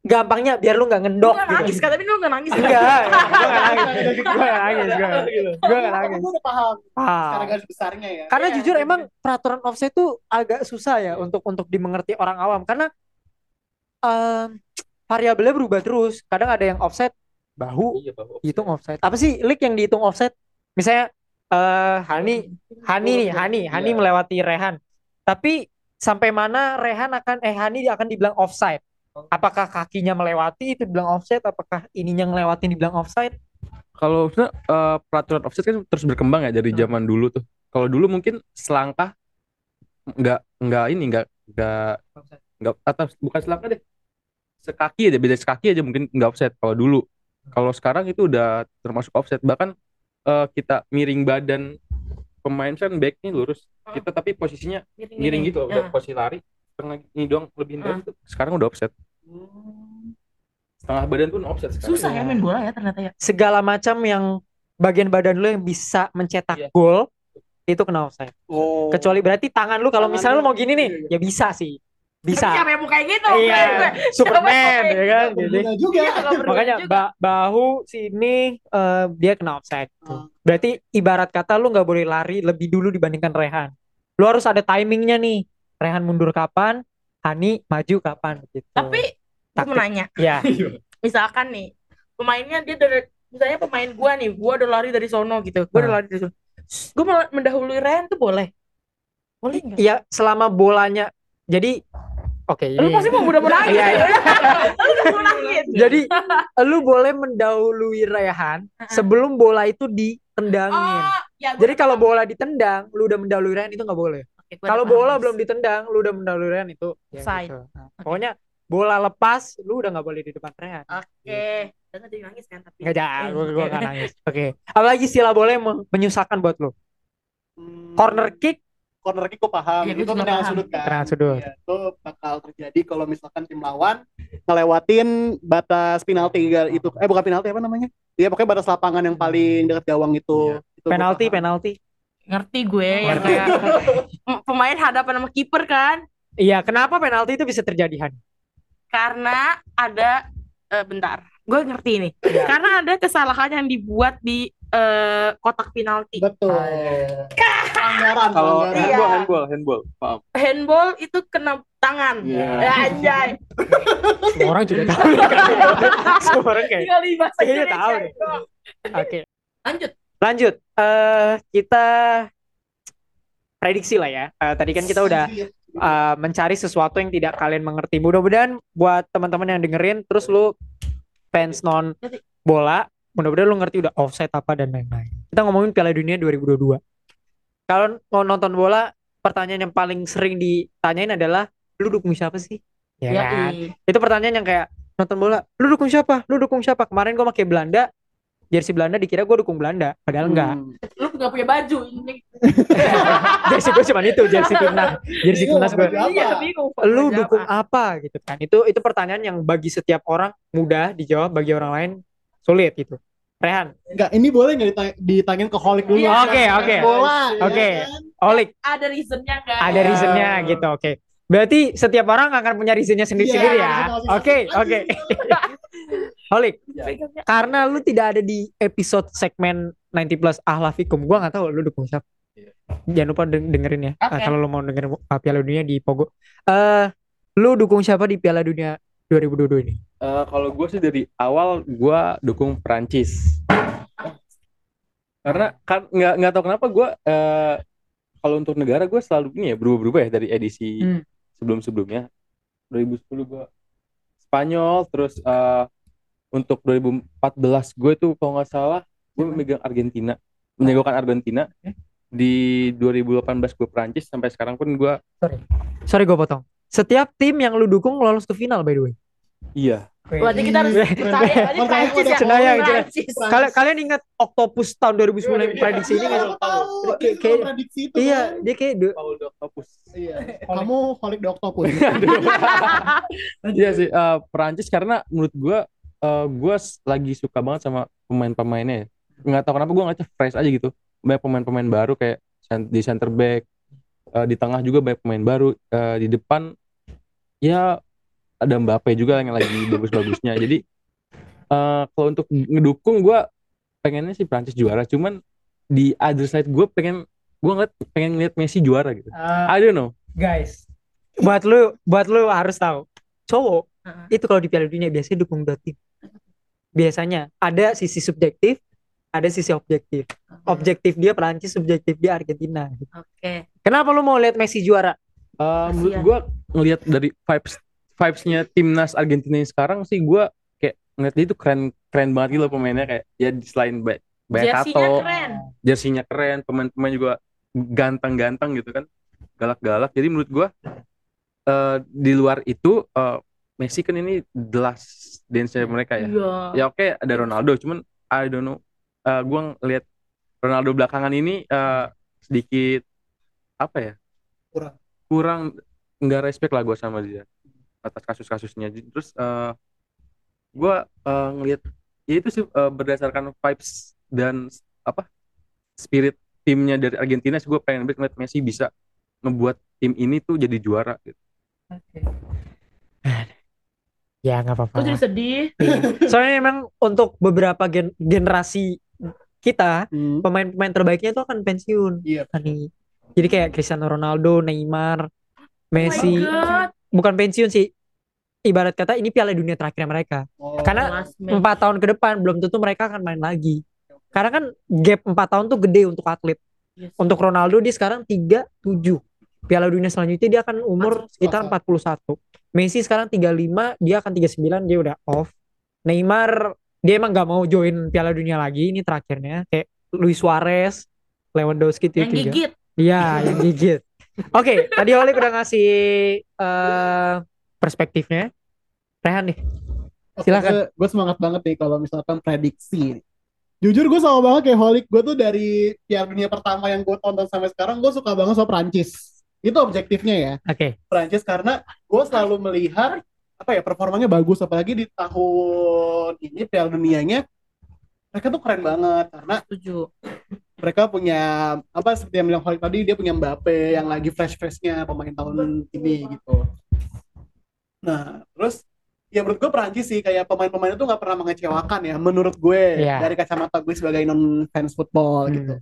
Speaker 2: gampangnya biar lu nggak
Speaker 1: Lu
Speaker 2: ngendok gitu.
Speaker 1: nangis kan tapi lu nggak nangis. kan?
Speaker 2: Enggak, gue gak nangis. Gue gak nangis, gue gak Gue gak nangis.
Speaker 3: Gue udah paham
Speaker 2: Ah.
Speaker 3: secara garis besarnya ya.
Speaker 2: Karena
Speaker 1: Iya.
Speaker 2: jujur emang peraturan offset tuh agak susah ya untuk untuk dimengerti orang awam karena em, variabelnya berubah terus. Kadang ada yang offset bahu
Speaker 4: iya bahwa
Speaker 2: dihitung offset. Apa sih leak yang dihitung offset? Misalnya eh Hani Hani nih, Hani, Hani
Speaker 4: Iya.
Speaker 2: melewati Rehan. Tapi sampai mana Rehan akan eh Hani akan dibilang offside? Apakah kakinya melewati itu dibilang offside? Apakah ininya ngelewatin dibilang offside?
Speaker 4: kalau eh, peraturan offset kan terus berkembang ya dari zaman dulu tuh kalau dulu mungkin selangkah nggak nggak ini nggak nggak nggak atau bukan selangkah deh sekaki aja beda sekaki aja mungkin nggak offset kalau dulu kalau sekarang itu udah termasuk offset bahkan eh, kita miring badan pemain kan backnya lurus kita tapi posisinya miring gitu loh, udah
Speaker 1: Ya.
Speaker 4: posisi lari setengah ini doang lebih
Speaker 1: Ah.
Speaker 4: dari itu sekarang udah offset setengah badan pun offset sekarang
Speaker 1: Susah ya main bola ya ternyata ya.
Speaker 2: segala macam yang bagian badan lu yang bisa mencetak
Speaker 4: Iya.
Speaker 2: gol itu kena offside.
Speaker 3: Oh.
Speaker 2: Kecuali berarti tangan lu kalau misalnya lu mau gini nih,
Speaker 3: iya,
Speaker 2: ya bisa sih.
Speaker 1: Tapi
Speaker 2: Bisa.
Speaker 1: siapa yang mau kayak gitu?
Speaker 2: Iya,
Speaker 1: Kayak gue.
Speaker 2: Superman ya kan
Speaker 1: mau
Speaker 2: gitu.
Speaker 3: Berguna juga.
Speaker 1: Iya,
Speaker 2: Makanya
Speaker 1: juga.
Speaker 2: ba- bahu sini eh, dia kena offside.
Speaker 3: Ah.
Speaker 2: Berarti ibarat kata lu nggak boleh lari lebih dulu dibandingkan Rehan. Lu harus ada timingnya nih. Rehan mundur kapan, Hani maju kapan gitu.
Speaker 1: Tapi gue
Speaker 2: Taktik.
Speaker 1: nanya,
Speaker 2: ya,
Speaker 1: misalkan nih pemainnya dia dari misalnya pemain gua nih, gua udah lari dari sono gitu, gua udah
Speaker 2: Ah.
Speaker 1: lari dari sono. Gue mendahului Ren tuh boleh? Boleh nggak?
Speaker 2: ya selama bolanya jadi oke
Speaker 1: Lu
Speaker 2: ini-
Speaker 1: pasti mau udah mau nangis.
Speaker 2: Iya, iya.
Speaker 1: Lu udah mau nangis.
Speaker 2: Jadi lu boleh mendahului Rehan sebelum bola itu ditendangin.
Speaker 1: Oh, ya,
Speaker 2: Jadi kalau bola ditendang, lu udah mendahului Rehan itu nggak boleh.
Speaker 1: Gua
Speaker 2: Kalau bola belum ditendang, lu udah mendahului Rehan itu ya gitu. Nah, Pokoknya bola lepas, lu udah nggak boleh di depan Rehan.
Speaker 1: Oke, dan tadi nangis kan tapi.
Speaker 2: Jangan, gua
Speaker 1: oke.
Speaker 2: nggak nangis. Oke. Apalagi istilah bola yang men- menyusahkan buat lu.
Speaker 3: Hmm,
Speaker 2: Corner kick,
Speaker 3: corner kick gue paham.
Speaker 1: Iya,
Speaker 3: itu tendangan sudut kan.
Speaker 2: Tendangan sudut.
Speaker 3: Iya, itu bakal terjadi kalau misalkan tim lawan ngelewatin batas penalti itu eh bukan penalti apa namanya? Iya pokoknya batas lapangan yang paling dekat gawang itu. Itu gua
Speaker 2: penalti, penalti.
Speaker 1: Ngerti gue yang
Speaker 2: Ngerti.
Speaker 1: kayak (laughs) pemain hadapan sama kiper kan?
Speaker 2: Iya, kenapa penalti itu bisa terjadi Han?
Speaker 1: Karena ada eh, bentar. Gue ngerti ini.
Speaker 2: Iya.
Speaker 1: Karena ada kesalahan yang dibuat di eh, kotak penalti.
Speaker 3: Betul. Pelanggaran,
Speaker 4: kalau
Speaker 3: pelanggaran.
Speaker 1: Iya.
Speaker 4: handball handball handball paham
Speaker 1: Handball itu kena tangan.
Speaker 4: Iya.
Speaker 1: Ya, anjay.
Speaker 2: Semua orang juga (laughs) tahu. Semua orang kayak.
Speaker 1: Tinggal di bahasa
Speaker 2: Iya,
Speaker 1: Indonesia
Speaker 2: tahu. Oke.
Speaker 1: Lanjut.
Speaker 2: Lanjut, eh kita prediksi lah ya. Eh, tadi kan kita udah eh, mencari sesuatu yang tidak kalian mengerti. Mudah-mudahan buat teman-teman yang dengerin, terus lu fans non bola, mudah-mudahan lu ngerti udah offside apa dan lain-lain. Kita ngomongin Piala Dunia 2022. Kalau mau nonton bola, pertanyaan yang paling sering ditanyain adalah lu dukung siapa sih? Ya
Speaker 1: Ya,
Speaker 2: kan? Itu pertanyaan yang kayak nonton bola lu dukung siapa lu dukung siapa kemarin gue pakai Belanda jersey Belanda dikira gue dukung Belanda padahal enggak
Speaker 3: Hmm.
Speaker 1: Lu nggak punya baju ini. (laughs)
Speaker 2: jersey gue cuma itu jersey timnas jersey timnas gue?
Speaker 1: Iya,
Speaker 2: lu dukung
Speaker 1: apa?
Speaker 2: apa gitu kan itu itu pertanyaan yang bagi setiap orang mudah dijawab bagi orang lain sulit gitu Rehan
Speaker 3: Enggak, ini boleh nggak ditanya, ditanyain ke Holik dulu?
Speaker 1: Iya.
Speaker 2: Oke, oke.
Speaker 3: Bola. ya
Speaker 2: Oke.
Speaker 3: kan?
Speaker 2: Olik
Speaker 1: Ada reasonnya nggak?
Speaker 2: ada reasonnya gitu oke berarti setiap orang akan punya reasonnya sendiri-sendiri
Speaker 3: Iya,
Speaker 2: ya oke oke (laughs) Holik karena lu tidak ada di episode segmen 90 plus ahlafikum gua nggak tahu lu dukung siapa jangan lupa deng- dengerin ya
Speaker 1: Oke.
Speaker 2: Eh, kalau lu mau dengerin uh, Piala Dunia di Pogo eh lu dukung siapa di Piala Dunia 2022 ini
Speaker 4: Eh, kalau gue sih dari awal gue dukung Prancis karena kan nggak nggak tahu kenapa gue eh kalau untuk negara gue selalu ini ya berubah-berubah ya dari edisi
Speaker 2: Hmm.
Speaker 4: sebelum-sebelumnya. 2010 gue Spanyol terus eh untuk 2014 gue tuh kalau nggak salah gue memegang Argentina menjagokan Argentina. Di 2018 gue Prancis sampai sekarang pun gue
Speaker 2: sorry gua potong. Setiap tim yang lu dukung lolos ke final by the way
Speaker 4: iya
Speaker 1: Berarti kita harus percaya
Speaker 3: Makanya
Speaker 1: Prancis ya.
Speaker 2: cenayang,
Speaker 1: Prancis.
Speaker 2: kalian kalian ingat Octopus tahun 2010 yang prediksi ini
Speaker 3: tahu.
Speaker 2: Kayak-
Speaker 3: Dia
Speaker 2: kayak-
Speaker 3: prediksi itu
Speaker 2: Iya,
Speaker 3: kan.
Speaker 2: dia kayak
Speaker 4: Paul Octopus
Speaker 3: Iya. Kamu Holik the Octopus. (laughs) (laughs)
Speaker 4: Iya sih, eh, Perancis karena menurut gua eh, gua s- lagi suka banget sama pemain-pemainnya. ya. Nggak tahu kenapa gua ngeliatnya fresh aja gitu. Banyak pemain-pemain baru kayak di center back, eh, di tengah juga banyak pemain baru, eh, di depan ya ada Mbappe juga yang lagi bagus-bagusnya. Jadi eh, kalau untuk ngedukung gua pengennya sih Prancis juara, cuman di other side gua pengen gua ngeliat pengen ngeliat Messi juara gitu. I don't know.
Speaker 2: guys buat lu buat lu harus tahu cowok
Speaker 1: Heeh.
Speaker 2: itu kalau di Piala Dunia biasanya dukung dua tim biasanya ada sisi subjektif ada sisi objektif objektif dia Perancis subjektif dia Argentina
Speaker 1: Oke.
Speaker 2: kenapa lu mau lihat Messi juara
Speaker 4: Eh, menurut
Speaker 1: Kasian.
Speaker 4: gue ngelihat dari vibes vibesnya timnas Argentina yang sekarang sih gue kayak ngeliat dia itu keren keren banget gitu loh pemainnya. Kayak ya selain banyak tato
Speaker 1: keren.
Speaker 4: jersinya keren pemain-pemain juga ganteng-ganteng gitu kan. Galak-galak. Jadi menurut gue eh, di luar itu eh, Messi kan ini the last dance mereka ya.
Speaker 1: Iya.
Speaker 4: ya oke ada Ronaldo. Cuman I don't know. Eh gue ngeliat Ronaldo belakangan ini eh, sedikit apa ya?
Speaker 3: Kurang.
Speaker 4: kurang nggak respect lah gue sama dia atas kasus-kasusnya Jadi, terus eh gue eh, ngeliat ya itu sih eh, berdasarkan vibes dan apa spirit timnya dari Argentina sih gue pengen banget ngeliat Messi bisa ngebuat tim ini tuh jadi juara gitu.
Speaker 2: ya nggak apa-apa
Speaker 1: Gue jadi sedih.
Speaker 2: soalnya emang untuk beberapa gen- generasi kita
Speaker 3: Hmm.
Speaker 2: pemain-pemain terbaiknya itu akan pensiun
Speaker 3: Iya.
Speaker 2: Hani. Jadi kayak Cristiano Ronaldo, Neymar, Messi,
Speaker 1: Oh my God.
Speaker 2: bukan pensiun sih. Ibarat kata ini Piala Dunia terakhir mereka.
Speaker 3: Oh.
Speaker 2: Karena empat tahun ke depan belum tentu mereka akan main lagi. Karena kan gap empat tahun tuh gede untuk atlet.
Speaker 1: Yes.
Speaker 2: Untuk Ronaldo dia sekarang 37. Piala Dunia selanjutnya dia akan umur
Speaker 1: Masuk
Speaker 2: sekitar 41. Messi sekarang 35, dia akan 39, dia udah off. Neymar dia emang nggak mau join Piala Dunia lagi ini terakhirnya kayak Luis Suarez, Lewandowski itu
Speaker 1: Yang
Speaker 2: tiga.
Speaker 1: gigit.
Speaker 2: Iya, yang gigit. Oke, tadi Olik udah ngasih eh, perspektifnya. Rehan nih. Silakan.
Speaker 3: Gue semangat banget nih kalau misalkan prediksi. Jujur gue sama banget kayak Holik. Gue tuh dari Piala Dunia pertama yang gue tonton sampai sekarang gue suka banget sama Prancis. Itu objektifnya ya.
Speaker 2: Oke.
Speaker 3: Prancis karena gue selalu melihat apa ya performanya bagus apalagi di tahun ini Piala Dunianya mereka tuh keren banget karena
Speaker 1: Setuju.
Speaker 3: mereka punya apa seperti yang bilang Holik tadi dia punya Mbappe yang lagi fresh-freshnya pemain tahun ini gitu. Nah terus ya menurut gue Perancis sih kayak pemain-pemain itu nggak pernah mengecewakan ya menurut gue
Speaker 2: Iya.
Speaker 3: dari kacamata gue sebagai non fans football
Speaker 2: Hmm.
Speaker 3: gitu.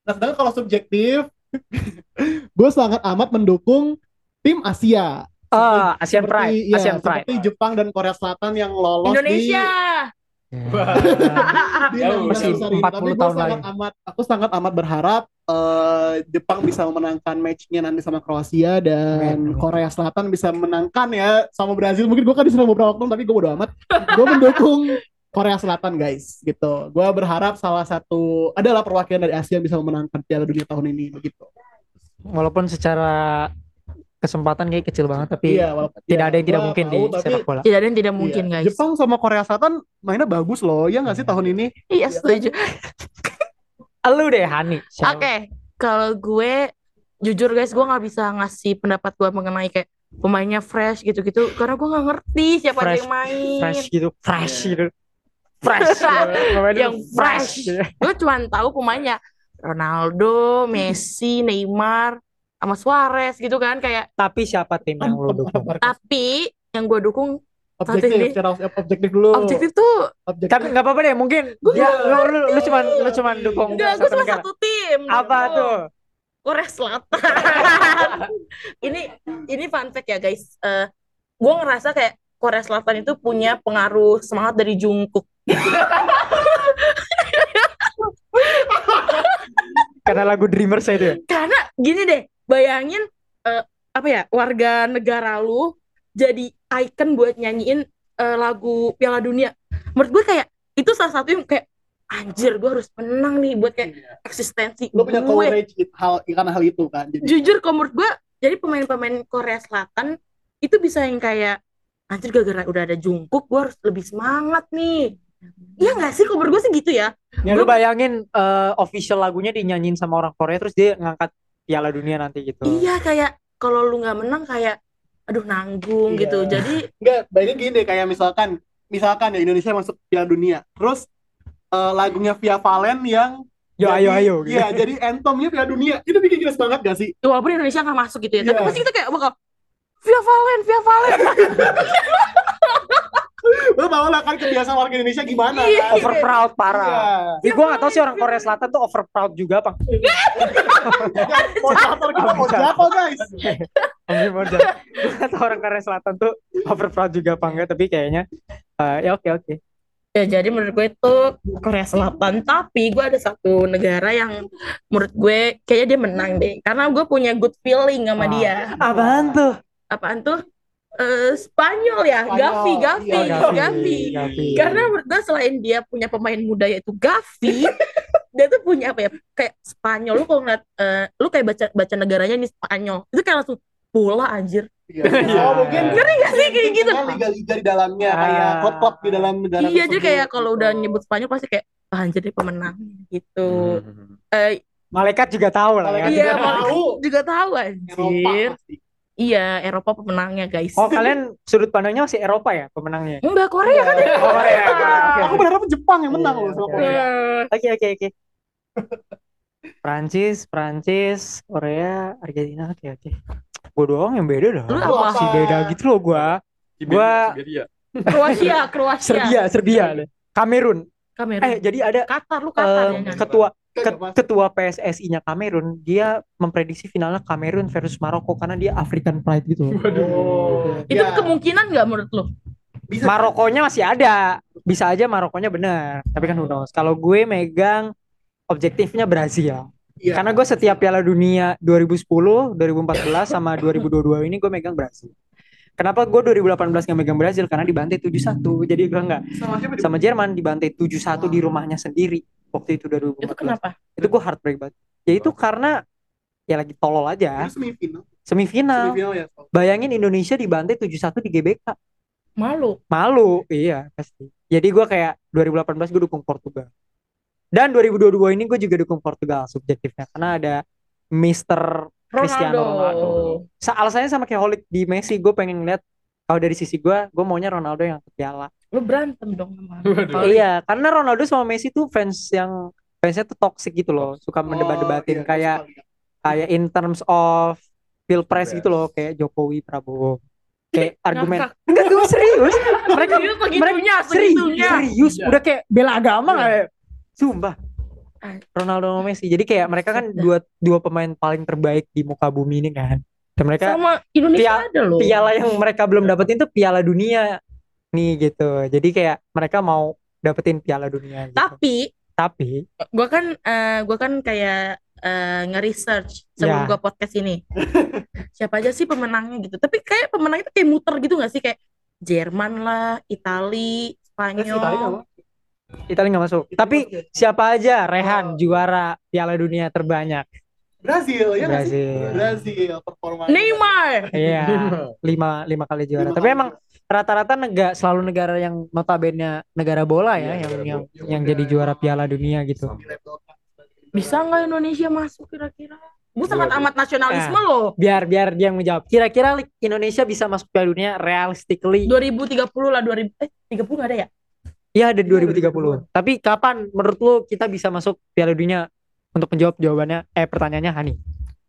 Speaker 3: Nah sedangkan kalau subjektif (laughs) gue sangat amat mendukung tim Asia.
Speaker 2: Ah, Asian
Speaker 3: Seperti-
Speaker 2: Pride,
Speaker 3: iya,
Speaker 2: Asian Pride.
Speaker 3: Seperti Jepang dan Korea Selatan yang lolos
Speaker 1: Indonesia.
Speaker 3: di, (laughs) di
Speaker 4: Jauh,
Speaker 3: 16
Speaker 2: masih
Speaker 3: besar ini.
Speaker 2: 40
Speaker 3: Tapi gue
Speaker 2: tahun
Speaker 3: sangat
Speaker 2: lagi.
Speaker 3: amat, aku sangat amat berharap eh, Jepang bisa memenangkan matchnya nanti sama Kroasia dan
Speaker 2: Amin.
Speaker 3: Korea Selatan bisa menangkan ya sama Brazil. Mungkin gue kan diserang beberapa waktu tapi gue bodo amat. gue mendukung Korea Selatan guys gitu. Gue berharap salah satu adalah perwakilan dari Asia yang bisa memenangkan Piala Dunia tahun ini begitu.
Speaker 2: Walaupun secara kesempatan kayak kecil banget tapi
Speaker 3: Iya, walaupun-
Speaker 2: tidak
Speaker 3: ya,
Speaker 2: ada yang tidak mungkin di
Speaker 3: tahu, tapi-
Speaker 2: sepak bola.
Speaker 1: Tidak ada yang tidak mungkin
Speaker 3: Iya.
Speaker 1: guys.
Speaker 3: Jepang sama Korea Selatan mainnya bagus loh, ya nggak sih tahun ini?
Speaker 1: Iya setuju. (laughs)
Speaker 2: Lu deh Hani.
Speaker 1: Oke, kalau gue jujur guys, gue nggak bisa ngasih pendapat gue mengenai kayak pemainnya fresh gitu-gitu karena gue nggak ngerti siapa aja
Speaker 2: Fresh-
Speaker 1: yang main.
Speaker 2: Fresh gitu, fresh
Speaker 3: Iya.
Speaker 2: gitu. Fresh. (laughs)
Speaker 1: Yang fresh.
Speaker 2: gitu.
Speaker 1: Gue cuma tahu pemainnya Ronaldo, Messi, Neymar, sama Suarez gitu kan kayak.
Speaker 2: Tapi siapa tim yang lu dukung?
Speaker 1: Tapi yang gue dukung
Speaker 3: Objektif,
Speaker 1: ini-
Speaker 3: secara objektif dulu.
Speaker 1: objektif tuh
Speaker 3: Objektif.
Speaker 2: Tapi nggak apa-apa deh, mungkin
Speaker 1: Gue
Speaker 2: ya,
Speaker 1: nggak
Speaker 2: lu, lu, lu cuman lu cuman dukung
Speaker 1: enggak, gue
Speaker 2: satu
Speaker 1: cuma
Speaker 2: negara.
Speaker 1: satu tim.
Speaker 2: Apa
Speaker 1: gitu.
Speaker 2: tuh?
Speaker 1: Korea Selatan. (laughs) ini ini fun fact ya guys. Eh gue ngerasa kayak Korea Selatan itu punya pengaruh semangat dari Jungkook. (laughs)
Speaker 2: Karena lagu Dreamers itu ya.
Speaker 1: Karena gini deh, bayangin eh, apa ya warga negara lu jadi icon buat nyanyiin eh, lagu Piala Dunia. Menurut gue kayak itu salah satu yang kayak anjir gue harus menang nih buat kayak eksistensi
Speaker 3: Lo punya
Speaker 1: gue.
Speaker 3: courage gitu, hal karena hal itu kan. Jadi
Speaker 1: Jujur kalau menurut gue jadi pemain-pemain Korea Selatan itu bisa yang kayak anjir gara-gara udah ada Jungkook gue harus lebih semangat nih. Iya gak sih? Kalau menurut gue sih gitu ya.
Speaker 2: Ya lu bayangin eh, official lagunya dinyanyiin sama orang Korea terus dia ngangkat Piala Dunia nanti gitu.
Speaker 1: Iya kayak kalau lu nggak menang kayak aduh nanggung
Speaker 3: Iya.
Speaker 1: gitu. Jadi (laughs)
Speaker 3: Enggak, bayangin gini deh kayak misalkan misalkan ya Indonesia masuk Piala Dunia. Terus eh, lagunya Via Valen yang
Speaker 2: Yo
Speaker 3: jadi-
Speaker 2: ayo ayo gitu.
Speaker 3: Iya, jadi anthemnya Piala Dunia. Itu bikin jelas banget gak sih?
Speaker 1: walaupun Indonesia nggak masuk gitu ya, tapi
Speaker 3: Iya.
Speaker 1: pasti kita kayak bakal Via Valen, Via Valen. (laughs)
Speaker 3: Lo tau lah kan kebiasaan warga Indonesia gimana
Speaker 1: Iya.
Speaker 3: kan?
Speaker 2: Over proud parah.
Speaker 3: Iya.
Speaker 2: Ih, gue gak tau sih orang Korea Selatan tuh over proud juga (laughs) apa.
Speaker 3: Moderator kita mau jago guys.
Speaker 2: Gue gak tau orang Korea Selatan tuh over proud juga apa enggak tapi kayaknya eh, ya oke oke.
Speaker 1: Ya jadi menurut gue itu Korea Selatan, tapi gue ada satu negara yang menurut gue kayaknya dia menang deh, karena gue punya good feeling sama
Speaker 2: Ah.
Speaker 1: dia.
Speaker 2: Apaan tuh?
Speaker 1: Apaan tuh? Eh, Spanyol ya,
Speaker 3: Spanyol.
Speaker 1: Gavi, Gavi,
Speaker 3: Iya,
Speaker 2: Oh,
Speaker 1: Gavi.
Speaker 2: Gavi.
Speaker 1: Karena menurut gue selain dia punya pemain muda yaitu Gavi, (laughs) dia tuh punya apa ya? Kayak Spanyol. Lu kalau ngeliat, eh, lu kayak baca baca negaranya nih Spanyol, itu kayak langsung bola anjir.
Speaker 3: Iya. (laughs) Oh, mungkin
Speaker 1: Ngeri gak sih kayak gitu?
Speaker 3: Liga-liga di dalamnya kayak
Speaker 2: Ah.
Speaker 3: klub-klub di dalam negara
Speaker 1: Iya, jadi kayak kalau udah nyebut Spanyol pasti kayak ah, anjir dia pemenang gitu.
Speaker 4: Hmm.
Speaker 1: Eh,
Speaker 2: Malaikat juga tahu lah ya.
Speaker 3: Malaikat
Speaker 1: iya,
Speaker 3: juga
Speaker 1: Malaikat
Speaker 3: tahu.
Speaker 1: juga tahu
Speaker 3: Eropa
Speaker 1: anjir.
Speaker 3: pasti.
Speaker 1: Iya, Eropa pemenangnya guys.
Speaker 2: Oh kalian sudut pandangnya masih Eropa ya pemenangnya?
Speaker 1: Enggak Korea kan.
Speaker 2: Oh, Korea. Oke,
Speaker 3: Aku berharap Jepang yang menang
Speaker 2: Iya,
Speaker 3: loh sama
Speaker 2: oke.
Speaker 3: Korea.
Speaker 1: Eh,
Speaker 2: Oke oke oke. Prancis, Prancis, Korea, Argentina, oke oke. Gue doang yang beda dah.
Speaker 1: Lu apa?
Speaker 2: Si beda gitu loh gua. Gua-
Speaker 4: Siberia.
Speaker 1: Kroasia, Kroasia.
Speaker 2: Serbia, Serbia. Kamerun.
Speaker 1: Kamerun.
Speaker 2: Eh jadi ada
Speaker 1: Qatar lu Qatar
Speaker 2: em,
Speaker 1: ya kan?
Speaker 2: ketua ketua PSSI-nya Kamerun, dia memprediksi finalnya Kamerun versus Maroko karena dia African Pride gitu.
Speaker 3: Oh,
Speaker 1: Itu
Speaker 3: ya,
Speaker 1: kemungkinan nggak menurut lu?
Speaker 3: bisa.
Speaker 2: Marokonya masih ada, bisa aja Marokonya benar. Tapi kan who knows. Kalau gue megang objektifnya Brazil.
Speaker 3: Iya.
Speaker 2: Karena gue setiap Piala Dunia 2010, 2014 sama 2022 ini gue megang Brazil. Kenapa gue 2018 gak megang Brazil? Karena dibantai 7-1. Jadi gue nggak
Speaker 3: sama
Speaker 2: sama Jerman dibantai 7-1 di rumahnya sendiri waktu itu 2014.
Speaker 1: Itu kenapa?
Speaker 2: Itu gue heartbreak banget. Ya itu karena ya lagi tolol aja.
Speaker 3: Itu semifinal.
Speaker 2: Semifinal.
Speaker 3: Semifinal ya.
Speaker 2: Bayangin Indonesia dibantai 7-1 di GBK.
Speaker 1: Malu.
Speaker 2: Malu, iya pasti. Jadi gue kayak 2018 gue dukung Portugal. Dan 2022 ini gue juga dukung Portugal subjektifnya karena ada Mr. Cristiano Ronaldo. Sa- Alasannya sama kayak Holik di Messi, gue pengen lihat kalau dari sisi gue, gue maunya Ronaldo yang ke piala.
Speaker 1: Lu berantem dong sama.
Speaker 2: Iya, karena Ronaldo sama Messi tuh fans yang fansnya tuh toxic gitu loh, suka mendebat-debatin
Speaker 3: Oh, iya,
Speaker 2: kayak kayak in terms of pilpres gitu loh, kayak Jokowi Prabowo. Kayak argumen. Enggak gue serius. Mereka
Speaker 1: Serius segitunya,
Speaker 2: serius, serius.
Speaker 4: Iya.
Speaker 2: Udah kayak bela agama
Speaker 4: Iya.
Speaker 2: kayak. Sumpah.
Speaker 1: Ah.
Speaker 2: Ronaldo sama Messi. Jadi kayak mereka kan dua dua pemain paling terbaik di muka bumi ini kan. Dan mereka
Speaker 1: Sama Indonesia
Speaker 2: Pia-
Speaker 1: ada loh.
Speaker 2: piala yang mereka belum dapetin tuh piala dunia nih gitu. Jadi kayak mereka mau dapetin piala dunia gitu.
Speaker 1: Tapi
Speaker 2: Tapi
Speaker 1: gua kan eh, gua kan kayak eh, nge-research sebelum
Speaker 2: Ya.
Speaker 1: gua podcast ini. (laughs) Siapa aja sih pemenangnya gitu. Tapi kayak pemenangnya tuh kayak muter gitu gak sih kayak Jerman lah, Itali,
Speaker 3: Itali
Speaker 1: Spanyol.
Speaker 3: mau.
Speaker 2: Italia nggak masuk.
Speaker 3: Itu
Speaker 2: Tapi
Speaker 3: oke.
Speaker 2: siapa aja Rehan
Speaker 3: Oh.
Speaker 2: juara piala dunia terbanyak.
Speaker 3: Brazil ya?
Speaker 2: Brazil.
Speaker 3: Brazil performa.
Speaker 1: Neymar.
Speaker 2: Iya, (laughs) lima lima kali juara.
Speaker 3: Lima
Speaker 2: Tapi
Speaker 3: kali
Speaker 2: emang rata-rata negara selalu negara yang notabene negara bola ya,
Speaker 4: Iya,
Speaker 2: yang yang
Speaker 3: bola.
Speaker 2: yang jadi juara Piala Dunia gitu.
Speaker 1: Bisa nggak Indonesia masuk kira-kira? Gue sangat
Speaker 4: Waduh.
Speaker 1: amat nasionalisme
Speaker 2: Nah.
Speaker 1: loh.
Speaker 2: Biar biar dia yang menjawab. Kira-kira Indonesia bisa masuk Piala Dunia realistically?
Speaker 1: 2030 lah 2000 eh 30 nggak ada ya?
Speaker 2: Iya ada
Speaker 3: Iya,
Speaker 2: 2030. Tapi kapan menurut lu kita bisa masuk Piala Dunia? Untuk menjawab jawabannya, eh pertanyaannya Hani.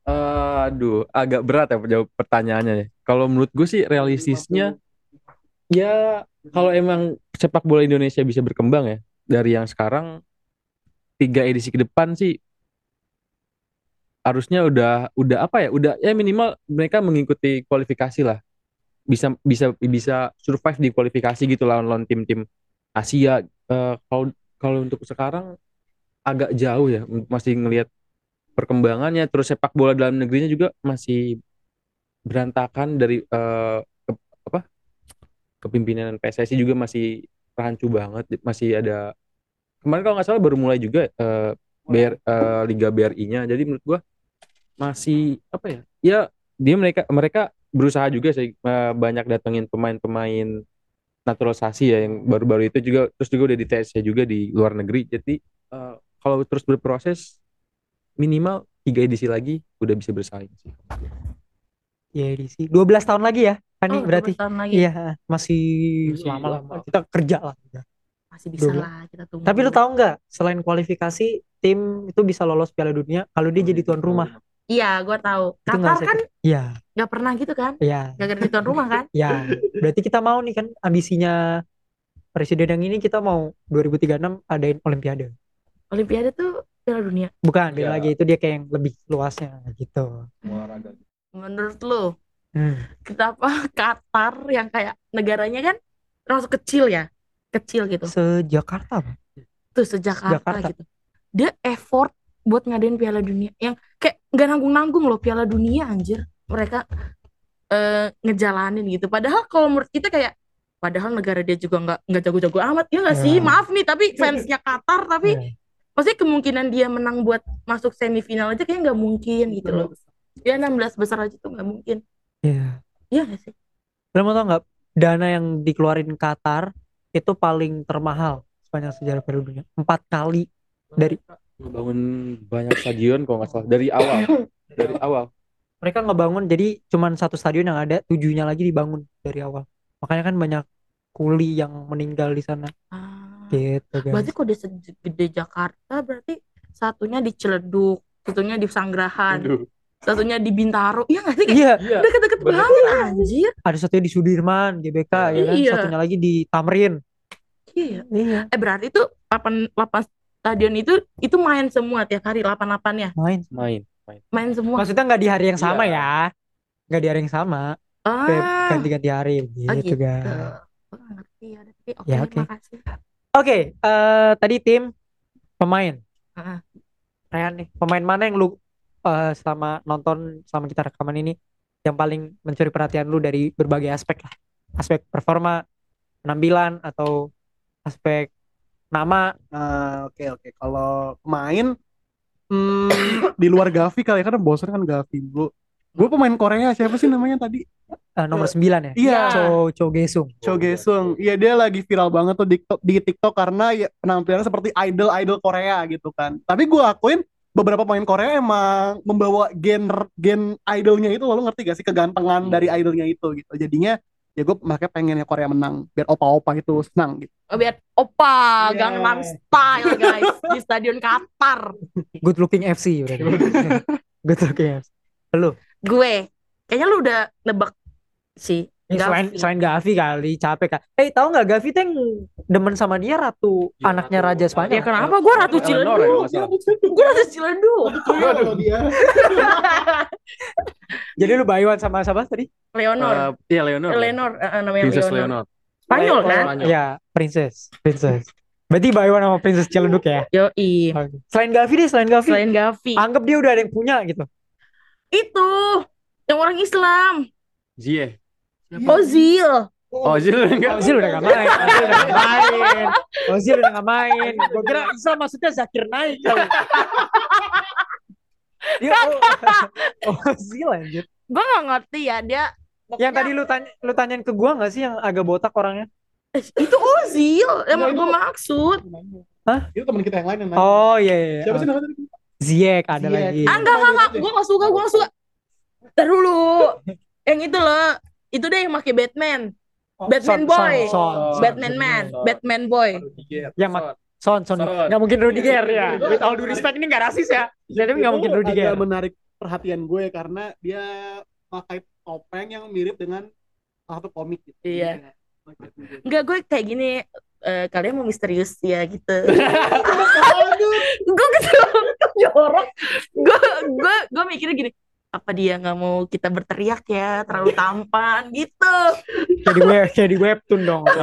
Speaker 4: Eh, aduh, agak berat ya jawab pertanyaannya ya. Kalau menurut gue sih realistisnya ya kalau emang sepak bola Indonesia bisa berkembang ya dari yang sekarang tiga edisi ke depan sih harusnya udah udah apa ya udah ya minimal mereka mengikuti kualifikasi lah. Bisa bisa bisa survive di kualifikasi gitu lawan lawan tim-tim Asia. Eh, kalau kalau untuk sekarang agak jauh ya masih ngelihat perkembangannya. Terus sepak bola dalam negerinya juga masih berantakan dari apa kepimpinan PSSI juga masih rancu banget masih ada kemarin kalau nggak salah baru mulai juga eh, BR, eh, Liga BRI-nya jadi menurut gua masih apa ya ya dia mereka mereka berusaha juga sih eh, banyak datengin pemain-pemain naturalisasi ya yang baru-baru itu juga terus juga udah di tes juga di luar negeri. Jadi eh, kalau terus berproses minimal tiga edisi lagi udah bisa bersaing sih.
Speaker 2: Ya edisi. 12 tahun lagi ya, Hani
Speaker 1: Oh,
Speaker 2: berarti.
Speaker 1: 12 tahun lagi.
Speaker 2: Iya, masih
Speaker 4: Masih
Speaker 2: lama-lama.
Speaker 4: lama.
Speaker 2: Kita kerja lah.
Speaker 1: Masih bisa
Speaker 2: 12.
Speaker 1: lah kita tunggu.
Speaker 2: Tapi lu tahu nggak, selain kualifikasi, tim itu bisa lolos Piala Dunia kalau dia jadi tuan rumah.
Speaker 1: Iya, gue tahu.
Speaker 2: Itu nggak
Speaker 1: Qatar kan
Speaker 2: Iya,
Speaker 1: nggak pernah gitu kan?
Speaker 2: iya,
Speaker 1: Gak jadi tuan rumah kan?
Speaker 2: iya. Berarti kita mau nih kan ambisinya presiden yang ini kita mau 2036 adain Olimpiade.
Speaker 1: Olimpiade tuh Piala Dunia.
Speaker 2: Bukan, beda
Speaker 4: Iya.
Speaker 2: lagi itu dia kayak yang lebih luasnya gitu.
Speaker 4: Olahraga.
Speaker 1: Menurut lu,
Speaker 2: Hmm.
Speaker 1: kenapa (laughs) Qatar yang kayak negaranya kan termasuk kecil ya? Kecil gitu.
Speaker 2: Se-Jakarta.
Speaker 1: Tuh sejakarta
Speaker 2: Jakarta.
Speaker 1: gitu. Dia effort buat ngadain Piala Dunia yang kayak nggak nanggung-nanggung loh Piala Dunia anjir. Mereka eh, ngejalanin gitu. Padahal kalau menurut kita kayak padahal negara dia juga nggak nggak jago-jago amat ya nggak sih?
Speaker 2: Ya.
Speaker 1: Maaf nih tapi fansnya Qatar tapi
Speaker 2: Iya.
Speaker 1: maksudnya kemungkinan dia menang buat masuk semifinal aja kayak nggak mungkin gitu loh. Ya 16 besar aja tuh nggak mungkin.
Speaker 2: Iya.
Speaker 1: Iya nggak sih?
Speaker 2: Lo mau tau nggak dana yang dikeluarin Qatar itu paling termahal sepanjang sejarah Piala Dunia. Empat kali dari
Speaker 4: Bangun banyak stadion kalau nggak salah dari awal. dari awal.
Speaker 2: mereka ngebangun jadi cuman satu stadion yang ada tujuhnya lagi dibangun dari awal. Makanya kan banyak kuli yang meninggal di sana
Speaker 1: Ah,
Speaker 2: gitu guys.
Speaker 1: berarti kok segede Jakarta berarti satunya di Ciledug, satunya di Sanggrahan,
Speaker 4: Aduh.
Speaker 1: Satunya di Bintaro. Iya nggak sih? Kayak
Speaker 2: Iya,
Speaker 4: Iya.
Speaker 1: deket-deket banget anjir.
Speaker 2: ada satunya di Sudirman, GBK ya kan,
Speaker 1: Iya.
Speaker 2: satunya lagi di Tamrin.
Speaker 1: Iya.
Speaker 2: Iya,
Speaker 1: Eh berarti tuh lapan lapan stadion itu itu main semua tiap hari lapan lapannya
Speaker 2: main.
Speaker 4: Main. Main.
Speaker 1: main semua.
Speaker 2: Maksudnya nggak di hari yang sama
Speaker 4: Iya.
Speaker 2: ya. Nggak di hari yang sama,
Speaker 1: Ah,
Speaker 2: ganti-ganti hari
Speaker 1: oh
Speaker 2: gitu,
Speaker 1: gitu. ngerti ya. Tapi oke,
Speaker 2: Ya, oke.
Speaker 1: makasih.
Speaker 2: Oke, eh tadi tim pemain.
Speaker 1: Ah.
Speaker 2: Rehan nih, pemain mana yang lu eh, selama nonton selama kita rekaman ini yang paling mencuri perhatian lu dari berbagai aspek lah. Aspek performa, penampilan atau aspek nama.
Speaker 3: Nah, oke oke. Kalau pemain hmm, di luar Gavi kali ya karena bosan kan Gavi dulu. Gue pemain Korea siapa sih namanya tadi?
Speaker 2: eh, nomor 9 ya.
Speaker 3: Iya.
Speaker 2: Cho Cho Gesung.
Speaker 3: Cho Gesung. Iya dia lagi viral banget tuh di TikTok, di TikTok karena ya penampilannya seperti idol-idol Korea gitu kan. Tapi gue akuin beberapa pemain Korea emang membawa gen gen idolnya itu lo ngerti gak sih kegantengan dari idolnya itu gitu. Jadinya ya gue makanya pengennya Korea menang biar opa-opa itu senang gitu.
Speaker 1: Oh, biar opa
Speaker 3: Yeah.
Speaker 1: Gangnam Style (laughs) guys di Stadion Qatar.
Speaker 2: Good looking FC berarti. (laughs) Good looking FC.
Speaker 1: Gue kayaknya lu udah nebak sih.
Speaker 2: Ini
Speaker 1: Gavi.
Speaker 2: selain selain Gavi kali capek kan. Eh tahu nggak Gavi tuh yang demen sama dia ratu
Speaker 4: Iya,
Speaker 2: anaknya
Speaker 4: Ratu-
Speaker 2: Raja Spanyol.
Speaker 1: Ya kenapa gue Ratu
Speaker 4: ya, salah.
Speaker 1: Gue Ratu
Speaker 3: dia (laughs)
Speaker 2: Jadi lu bayuan sama siapa tadi?
Speaker 1: Leonor.
Speaker 4: Eh, Iya Leonor.
Speaker 1: Leonor, eh, eh, namanya
Speaker 4: Princess
Speaker 1: Leonor.
Speaker 4: Leonor.
Speaker 1: Spanyol kan?
Speaker 4: Spanyol.
Speaker 2: Iya, Princess, Princess. Berarti bayuan sama Princess Ciledug ya.
Speaker 1: Yoi.
Speaker 2: Oke. Selain Gavi deh, selain Gavi.
Speaker 1: Selain Gavi.
Speaker 2: Anggap dia udah ada yang punya gitu.
Speaker 1: Itu yang orang Islam.
Speaker 4: Zie.
Speaker 1: Ozil.
Speaker 4: Oh, Zie enggak.
Speaker 2: Ozil udah gak main, Ozil udah gak main, Ozil udah gak main. Gue kira Islam maksudnya Zakir Naik kali. Dia (laughs) oh, Ozil anjir.
Speaker 1: Gue gak ngerti ya dia.
Speaker 2: Yang tadi lu tanya lu tanyain ke gua nggak sih yang agak botak orangnya?
Speaker 1: Eh, itu Ozil yang
Speaker 3: Enggak,
Speaker 1: gue
Speaker 3: itu-
Speaker 1: maksud.
Speaker 2: Hah?
Speaker 3: Itu teman kita yang lain yang nanya.
Speaker 2: Oh iya iya.
Speaker 3: Siapa
Speaker 2: iya.
Speaker 3: sih namanya tadi?
Speaker 2: Ziyech ada
Speaker 3: Ziyech.
Speaker 2: lagi.
Speaker 1: Ah enggak enggak enggak. Gue gak suka gue gak suka. Ntar dulu. yang itu loh. Itu deh yang pakai Batman. Batman
Speaker 2: Son,
Speaker 1: boy.
Speaker 2: Son, Son, Son.
Speaker 1: Batman man. Batman boy.
Speaker 2: Yang mak- Son, Son.
Speaker 4: Son.
Speaker 2: Nggak mungkin Rudiger ya. (laughs) With all due respect ini nggak rasis ya. Jadi nggak
Speaker 3: Itu
Speaker 2: mungkin Rudiger.
Speaker 3: agak menarik perhatian gue karena dia pakai topeng yang mirip dengan satu komik gitu.
Speaker 1: Iya. Enggak gue kayak gini. eh, kalian mau misterius ya gitu. (laughs) Gue gitu jorok. Gue gue gue mikirnya gini. Apa dia nggak mau kita berteriak ya terlalu (laughs) tampan gitu.
Speaker 2: Jadi web, jadi webtoon dong. (laughs)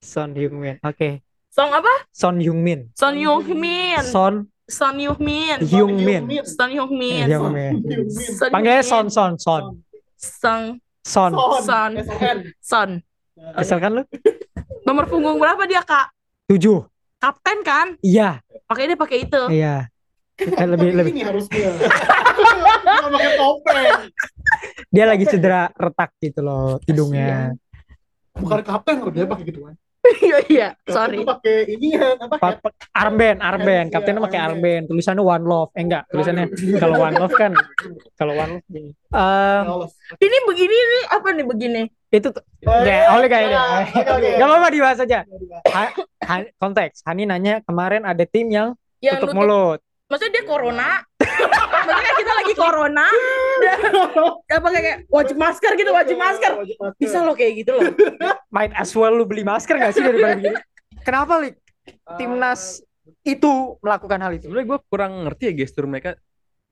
Speaker 2: Son Heung-min. Oke.
Speaker 1: Song apa?
Speaker 2: Son Heung-min.
Speaker 1: Son Yung Min.
Speaker 2: Son
Speaker 1: Son Yung Min.
Speaker 2: Heung-min.
Speaker 1: Son.
Speaker 2: Heung-min.
Speaker 1: Son
Speaker 2: Panggilnya
Speaker 1: Heung-min.
Speaker 2: Son, Son, Son.
Speaker 1: Song
Speaker 2: Son.
Speaker 1: Son.
Speaker 3: S-O-N.
Speaker 1: Son.
Speaker 2: Asal kan lu?
Speaker 1: Nomor punggung berapa dia kak?
Speaker 2: Tujuh.
Speaker 1: Kapten kan?
Speaker 2: Iya,
Speaker 1: Makanya dia pakai itu.
Speaker 2: iya. Eh, lebih lebih
Speaker 3: Ini harusnya. (laughs) Nggak pakai topeng.
Speaker 2: dia lagi cedera retak gitu loh hidungnya.
Speaker 3: Bukan kapten kalau dia pakai gitu kan.
Speaker 1: Iya iya. Sorry.
Speaker 3: pakai ini ya apa?
Speaker 2: Pa- pa- armband, armband.
Speaker 3: Iya,
Speaker 2: Kaptennya pakai
Speaker 3: armband.
Speaker 2: Tulisannya One Love. Eh enggak, tulisannya (laughs) kalau One Love kan kalau One Love gini.
Speaker 3: Lolos.
Speaker 1: Ini begini nih apa nih begini?
Speaker 2: itu tuh
Speaker 3: Oh,
Speaker 2: ya, oleh kayak
Speaker 3: iya, oke, oke.
Speaker 2: Gak apa-apa dibahas aja. Ha- Ha- konteks. Hani nanya kemarin ada tim yang tutup mulut.
Speaker 1: Maksudnya dia corona. Maksudnya kita lagi corona. Dan apa kayak wajib masker gitu, wajib masker.
Speaker 3: Wajib masker.
Speaker 1: Bisa loh kayak gitu loh.
Speaker 2: Might as well lu beli masker gak sih daripada begini? Kenapa, Lik? Timnas itu melakukan hal itu.
Speaker 4: sebenarnya gue kurang ngerti ya gestur mereka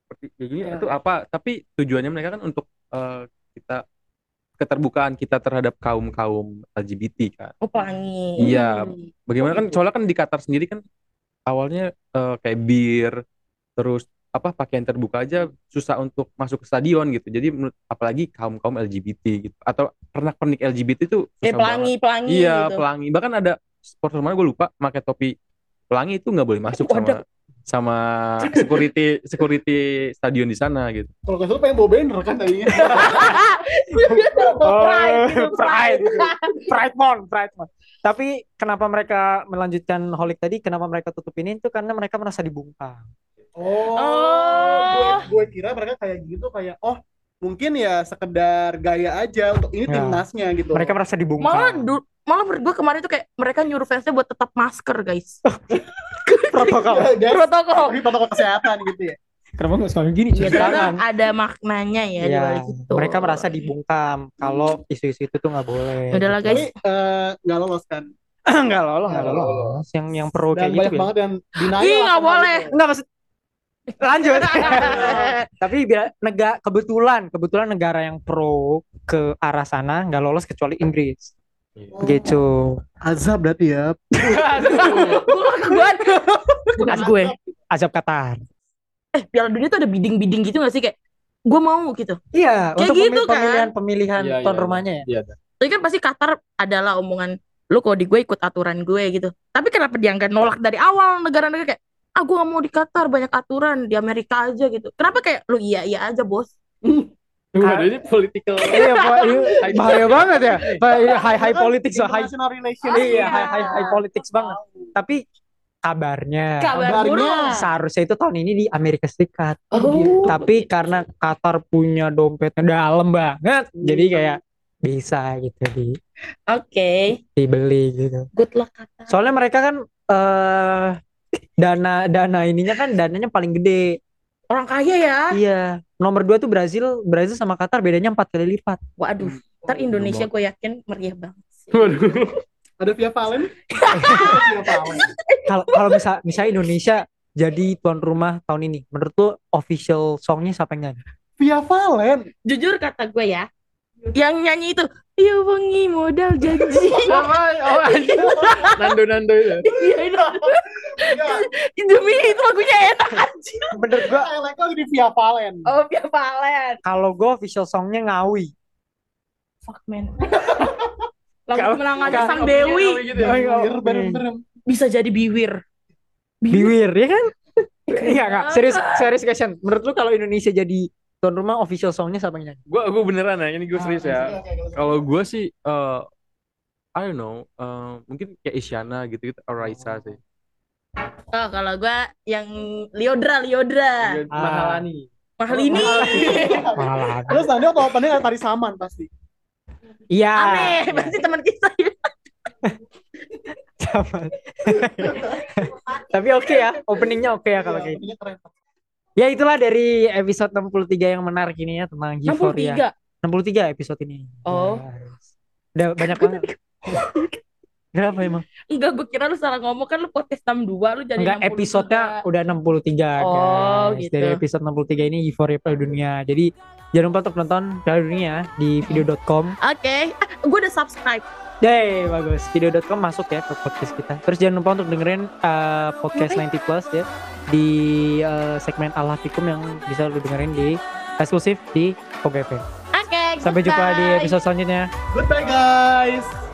Speaker 4: seperti kayak gini
Speaker 2: Ya.
Speaker 4: itu apa tapi tujuannya mereka kan untuk eh, kita keterbukaan kita terhadap kaum kaum LGBT kan
Speaker 1: Oh pelangi.
Speaker 4: Iya. bagaimana kan soalnya kan di Qatar sendiri kan awalnya eh, kayak bir terus apa pakaian terbuka aja susah untuk masuk ke stadion gitu jadi menurut apalagi kaum kaum LGBT gitu atau pernak pernik LGBT itu
Speaker 1: Eh
Speaker 4: susah
Speaker 1: pelangi, pelangi
Speaker 4: Iya,
Speaker 1: gitu.
Speaker 4: pelangi. Bahkan ada supporter mana gue lupa pakai topi pelangi itu nggak boleh masuk
Speaker 1: Waduh.
Speaker 4: sama security security stadion di sana gitu.
Speaker 3: Kalau nggak salah pengen bawa banner kan tadinya.
Speaker 1: Pride, (laughs) gitu,
Speaker 2: Oh, pride, (laughs) pride mon, pride mon. Tapi kenapa mereka melanjutkan holik tadi? Kenapa mereka tutup ini? Itu karena mereka merasa dibungkam.
Speaker 3: Oh,
Speaker 1: Oh.
Speaker 3: gue, gue kira mereka kayak gitu kayak oh mungkin ya sekedar gaya aja untuk ini
Speaker 2: Ya.
Speaker 3: timnasnya gitu.
Speaker 2: Mereka merasa dibungkam.
Speaker 1: Malah malah menurut gue kemarin tuh kayak mereka nyuruh fansnya buat tetap masker guys. (laughs)
Speaker 2: protokol.
Speaker 3: Guys,
Speaker 1: Protokol.
Speaker 3: ini protokol kesehatan gitu ya.
Speaker 2: Kenapa nggak sekali gini?
Speaker 1: Ya,
Speaker 2: cuci
Speaker 1: ternyata
Speaker 2: tangan?
Speaker 1: ada maknanya ya di
Speaker 2: Iya,
Speaker 1: balik itu.
Speaker 2: mereka merasa dibungkam kalau isu-isu itu tuh nggak boleh.
Speaker 1: Udahlah
Speaker 3: Tapi
Speaker 1: guys.
Speaker 3: eh, nggak lolos kan. (clears throat)
Speaker 2: nggak lolos, nggak lolos. Yang yang pro
Speaker 3: Dan
Speaker 2: kayak gitu.
Speaker 3: banyak
Speaker 2: biasa.
Speaker 3: banget yang denial.
Speaker 1: Ih, nggak boleh.
Speaker 2: Enggak maksud lanjut. (laughs) Tapi biar negara kebetulan kebetulan negara yang pro ke arah sana nggak lolos kecuali Inggris.
Speaker 3: Oh,
Speaker 2: Gitu.
Speaker 3: Azab berarti ya.
Speaker 1: Bukan gue. Bukan gue.
Speaker 2: Azab Qatar.
Speaker 1: Eh, Piala Dunia tuh ada bidding-bidding gitu gak sih kayak gue mau gitu.
Speaker 2: Iya,
Speaker 1: Kayak
Speaker 2: untuk
Speaker 1: gitu
Speaker 2: pemil-
Speaker 1: kan?
Speaker 2: pemilihan pemilihan
Speaker 4: Iya,
Speaker 2: tuan
Speaker 4: iya.
Speaker 2: rumahnya ya.
Speaker 4: Iya.
Speaker 1: Tapi kan pasti Qatar adalah omongan lu kalau di gue ikut aturan gue gitu. Tapi kenapa dia nggak nolak dari awal negara-negara kayak ah gue gak mau di Qatar banyak aturan di Amerika aja gitu. Kenapa kayak lu iya iya aja bos. (laughs)
Speaker 4: Waduh, ini political.
Speaker 2: Iya, Pak, (laughs) bahaya banget ya. High high politics, high
Speaker 3: International relations.
Speaker 2: iya, high high high politics banget. Tapi kabarnya
Speaker 1: Kabar
Speaker 3: kabarnya
Speaker 2: seharusnya itu tahun ini di Amerika Serikat.
Speaker 1: Oh.
Speaker 2: Tapi karena Qatar punya dompetnya dalam banget, jadi kayak bisa gitu di
Speaker 1: Oke.
Speaker 2: dibeli gitu.
Speaker 1: Good luck Qatar.
Speaker 2: Soalnya mereka kan eh dana dana ininya kan dananya paling gede.
Speaker 1: Orang kaya ya.
Speaker 2: Iya. Nomor dua tuh Brazil, Brazil sama Qatar bedanya empat kali lipat.
Speaker 1: Waduh. Ntar Indonesia gue yakin meriah banget.
Speaker 4: Waduh.
Speaker 3: Ada Via Valen?
Speaker 2: Kalau kalau misal misalnya Indonesia jadi tuan rumah tahun ini, menurut lu official songnya siapa yang nyanyi?
Speaker 3: Via Valen.
Speaker 1: Jujur kata gue ya. Yang nyanyi itu Iya wengi modal janji.
Speaker 4: Oh, anjing. Nando Nando itu.
Speaker 1: Iya itu. Demi itu lagunya enak anjir.
Speaker 2: Menurut gua
Speaker 3: lagi di Via Valen.
Speaker 1: Oh, Via Valen.
Speaker 2: kalau gua official songnya Ngawi.
Speaker 1: Fuck man. Lagu
Speaker 2: Kalau-
Speaker 1: kemenangan Sang Dewi
Speaker 4: Gitu ya.
Speaker 1: Bisa jadi biwir.
Speaker 2: Biwir ya kan? Iya enggak, serius serius question. Menurut lu kalau Indonesia jadi tuan rumah official songnya siapa yang nyanyi?
Speaker 4: Gue gue beneran ya, ini gue serius
Speaker 3: Ah,
Speaker 4: ya.
Speaker 3: oke, oke, oke.
Speaker 4: Kalau gue sih, eh I don't know, eh, mungkin kayak Isyana gitu gitu, or Raisa sih.
Speaker 1: Oh, kalau gua yang Liodra, Liodra.
Speaker 2: Ah.
Speaker 4: Mahalani.
Speaker 1: Mahal ini.
Speaker 2: Malah.
Speaker 3: Terus nanti waktu opening ada tari saman pasti.
Speaker 2: Iya.
Speaker 1: Aneh, pasti teman kita ya.
Speaker 2: Sama. (laughs) Tapi oke ya, openingnya oke ya kalau
Speaker 3: Iya,
Speaker 2: kayak gitu. Ya itulah dari episode 63 yang menarik ini ya tentang Euphoria.
Speaker 1: 63.
Speaker 2: 63 episode ini.
Speaker 1: Oh.
Speaker 2: Yes. Udah banyak banget. (laughs) Kenapa emang?
Speaker 1: Enggak, gue kira lu salah ngomong kan lu podcast 62 lu jadi
Speaker 2: Enggak
Speaker 1: 63.
Speaker 2: episodenya udah 63
Speaker 1: Oh,
Speaker 2: guys.
Speaker 1: gitu.
Speaker 2: Dari episode 63 ini Euphoria Piala Dunia. Jadi jangan lupa untuk nonton Piala Dunia di video.com.
Speaker 1: Oke, ah, gue udah subscribe.
Speaker 2: Yeay, bagus. Video.com masuk ya ke podcast kita. Terus jangan lupa untuk dengerin uh, podcast 90 plus ya di uh, segmen Alafikum yang bisa lu dengerin di eksklusif di OGP.
Speaker 1: Oke,
Speaker 2: Sampai jumpa di episode selanjutnya.
Speaker 3: Goodbye guys.